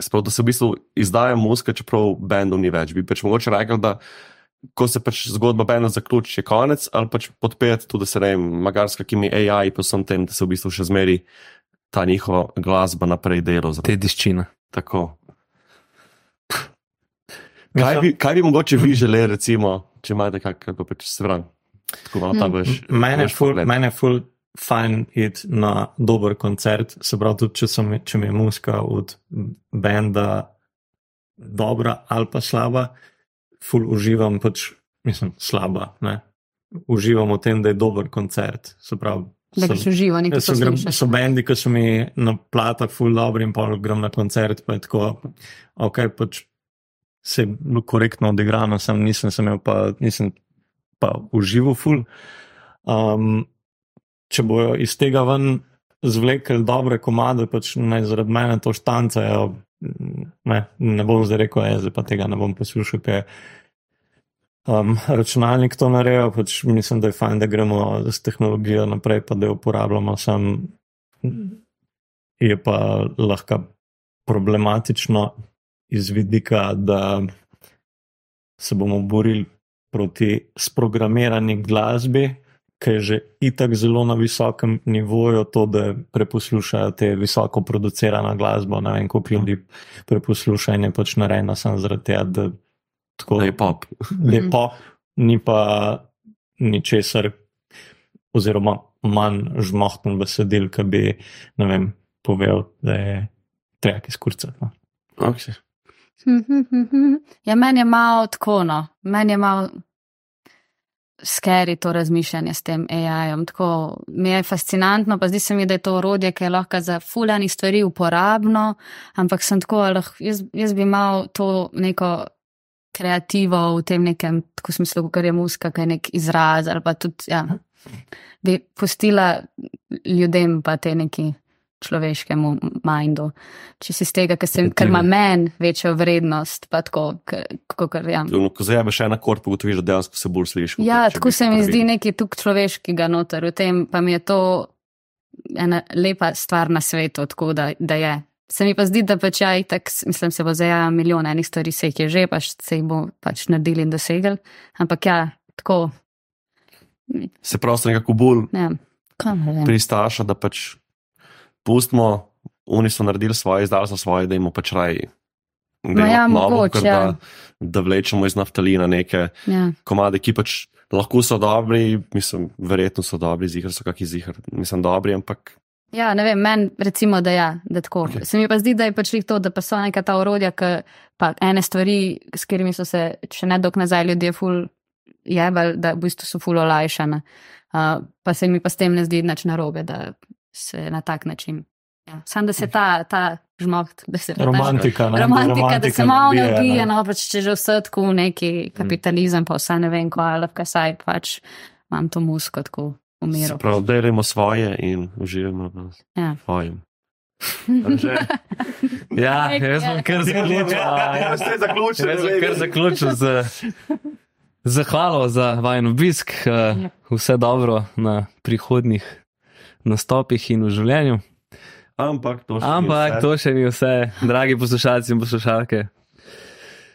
Sprav, da se v bistvu izdaja muzika, čeprav bendov ni več. Bi pač mogoče rekel, da ko se pač zgodba benda zaključi, je konec, ali pač podpirati tudi, da se ne vem, magarska, ki mi AI, pa vsem tem, da se v bistvu še zmeri ta njihova glasba naprej delo. Zato- Dediščina. Tako. Kaj bi, kaj bi mogoče vi želeli, recimo, če imate kakšno pač stran? Tako malo ta veš. Mene je vaš ful, mene ful fajn iti na dober koncert, se pravi, tudi če, sem, če mi je muska od benda dobra ali pa slaba, ful uživam, pač, mislim, slaba. Ne? Uživam v tem, da je dober koncert. Se pravi, Da sem- nekaj Ja, so, poslušaš. so bendi, ki so mi na platah ful dobri in pa grem na koncert, pa je tako, ok, pač se je korektno odigrano, sem nisem se imel pa, nisem pa užival ful. Um, če bojo iz tega ven zvlekli dobre komade, pač naj zaradi mene to štancajo, ne, ne bom zdaj rekel, je, zdaj pa tega ne bom poslušal, ker um, računalnik to nareja, pač mislim, da je fajn, da gremo s tehnologijo naprej, pa da jo uporabljamo. Sam je pa lahko problematično iz vidika, da se bomo borili proti sprogramirani glasbi, ki je že itak zelo na visokem nivoju, to, da preposlušajo te visoko producirana glasba. Ne vem, koliko ljudi preposluša in je pač narejena samo zaradi tega, da tako Da je pop. da je pop, ni pa ničesar, oziroma manj žmohtno besedil, ki bi, vem, povedal, da je treba izkurcati. No. Okay. Ja, meni je malo tako, no. meni je malo skeri to razmišljanje s tem AI-jem. Tako mi je fascinantno, pa zdi se mi, da je to orodje, ki je lahko za fulani stvari uporabno, ampak sem tako, lahko, jaz, jaz bi imel to neko kreativo v tem nekem, tako smislu, kar je muska, kaj je nek izraz ali pa tudi, ja, bi pustila ljudem pa te neki človeškemu mindu. Če si z tega, ker, sem, ker ima meni večjo vrednost, pa tako, kot kar ja. Ono, Ko zajameš en akord, pa ugotoviš, da dejansko se bolj slišiš. Ja, tako se mi zdi nekaj tukaj človeškega noter, v tem pa mi je to ena lepa stvar na svetu, tako da, da je. Se mi pa zdi, da pač ja, itak, mislim, se bo zajela milijon enih stvari, se jih je že, pa se jih bo pač naredili in dosegli. Ampak ja, tako, Se prosto nekako bolj vem. pristaša, da pač pustimo, oni so naredili svoje, izdali so svoje, da jim pač raj. No ja, mogoče, ja. da, da vlečemo iz naftalina neke Ja. komade, ki pač lahko so dobri, mislim, verjetno so dobri, zihar so kakšni zihar, mislim, dobri, ampak Ja, ne vem, meni recimo, da ja, da tako. Ok. Okay. Se mi pa zdi, da je pač to, da pa so neka ta orodja, ki pa ene stvari, s katerimi so se še ne dolgo nazaj ljudje ful jebali, da v bistvu so ful olajšane. Uh, pa se mi pa s tem ne zdi nič narobe, da se na tak način. Ja. Sam da se ta, ta žmoht, da se ta Romantika, ne, romantika, da se malo ne ubije, no pač če že vse tako neki kapitalizem, pa vse ne vem, ko ali kaj saj, pač imam to musko tako v miru. prav, delimo svoje in uživamo v Ja. svojem. Ja, jaz sem kar zaključil. Ja, ste zaključili, Jaz sem kar zaključil z zahvalo za vajen obisk. eh, Vse dobro na prihodnih nastopih in v življenju. Ampak to še ni Ampak vse. to še ni vse, dragi poslušalci in poslušalke.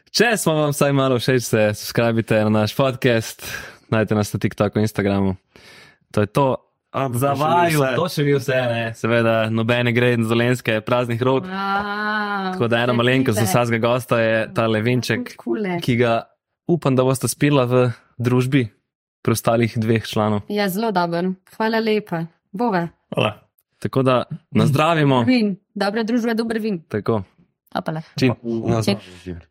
Če smo vam vsaj malo všeč, se subskrbite na naš podcast, najdete nas na TikToku in Instagramu. To je to. A, Za vaju, to še ni vse, ne. Seveda, nobene gre in dolenske, praznih rok. Tako da ena malenkost za vsakega gosta je ta levinček, Kule. ki ga upam, da boste spila v družbi preostalih dveh članov. Ja, zelo dober. Hvala lepa. Bova. Hvala. Tako da nazdravimo. Vin. Dobra družba, dober vin. Tako. Opala. Čim. Na Čim. zdravje.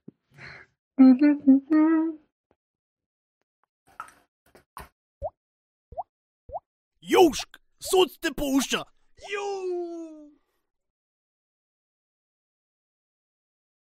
Južk, sod te pušča.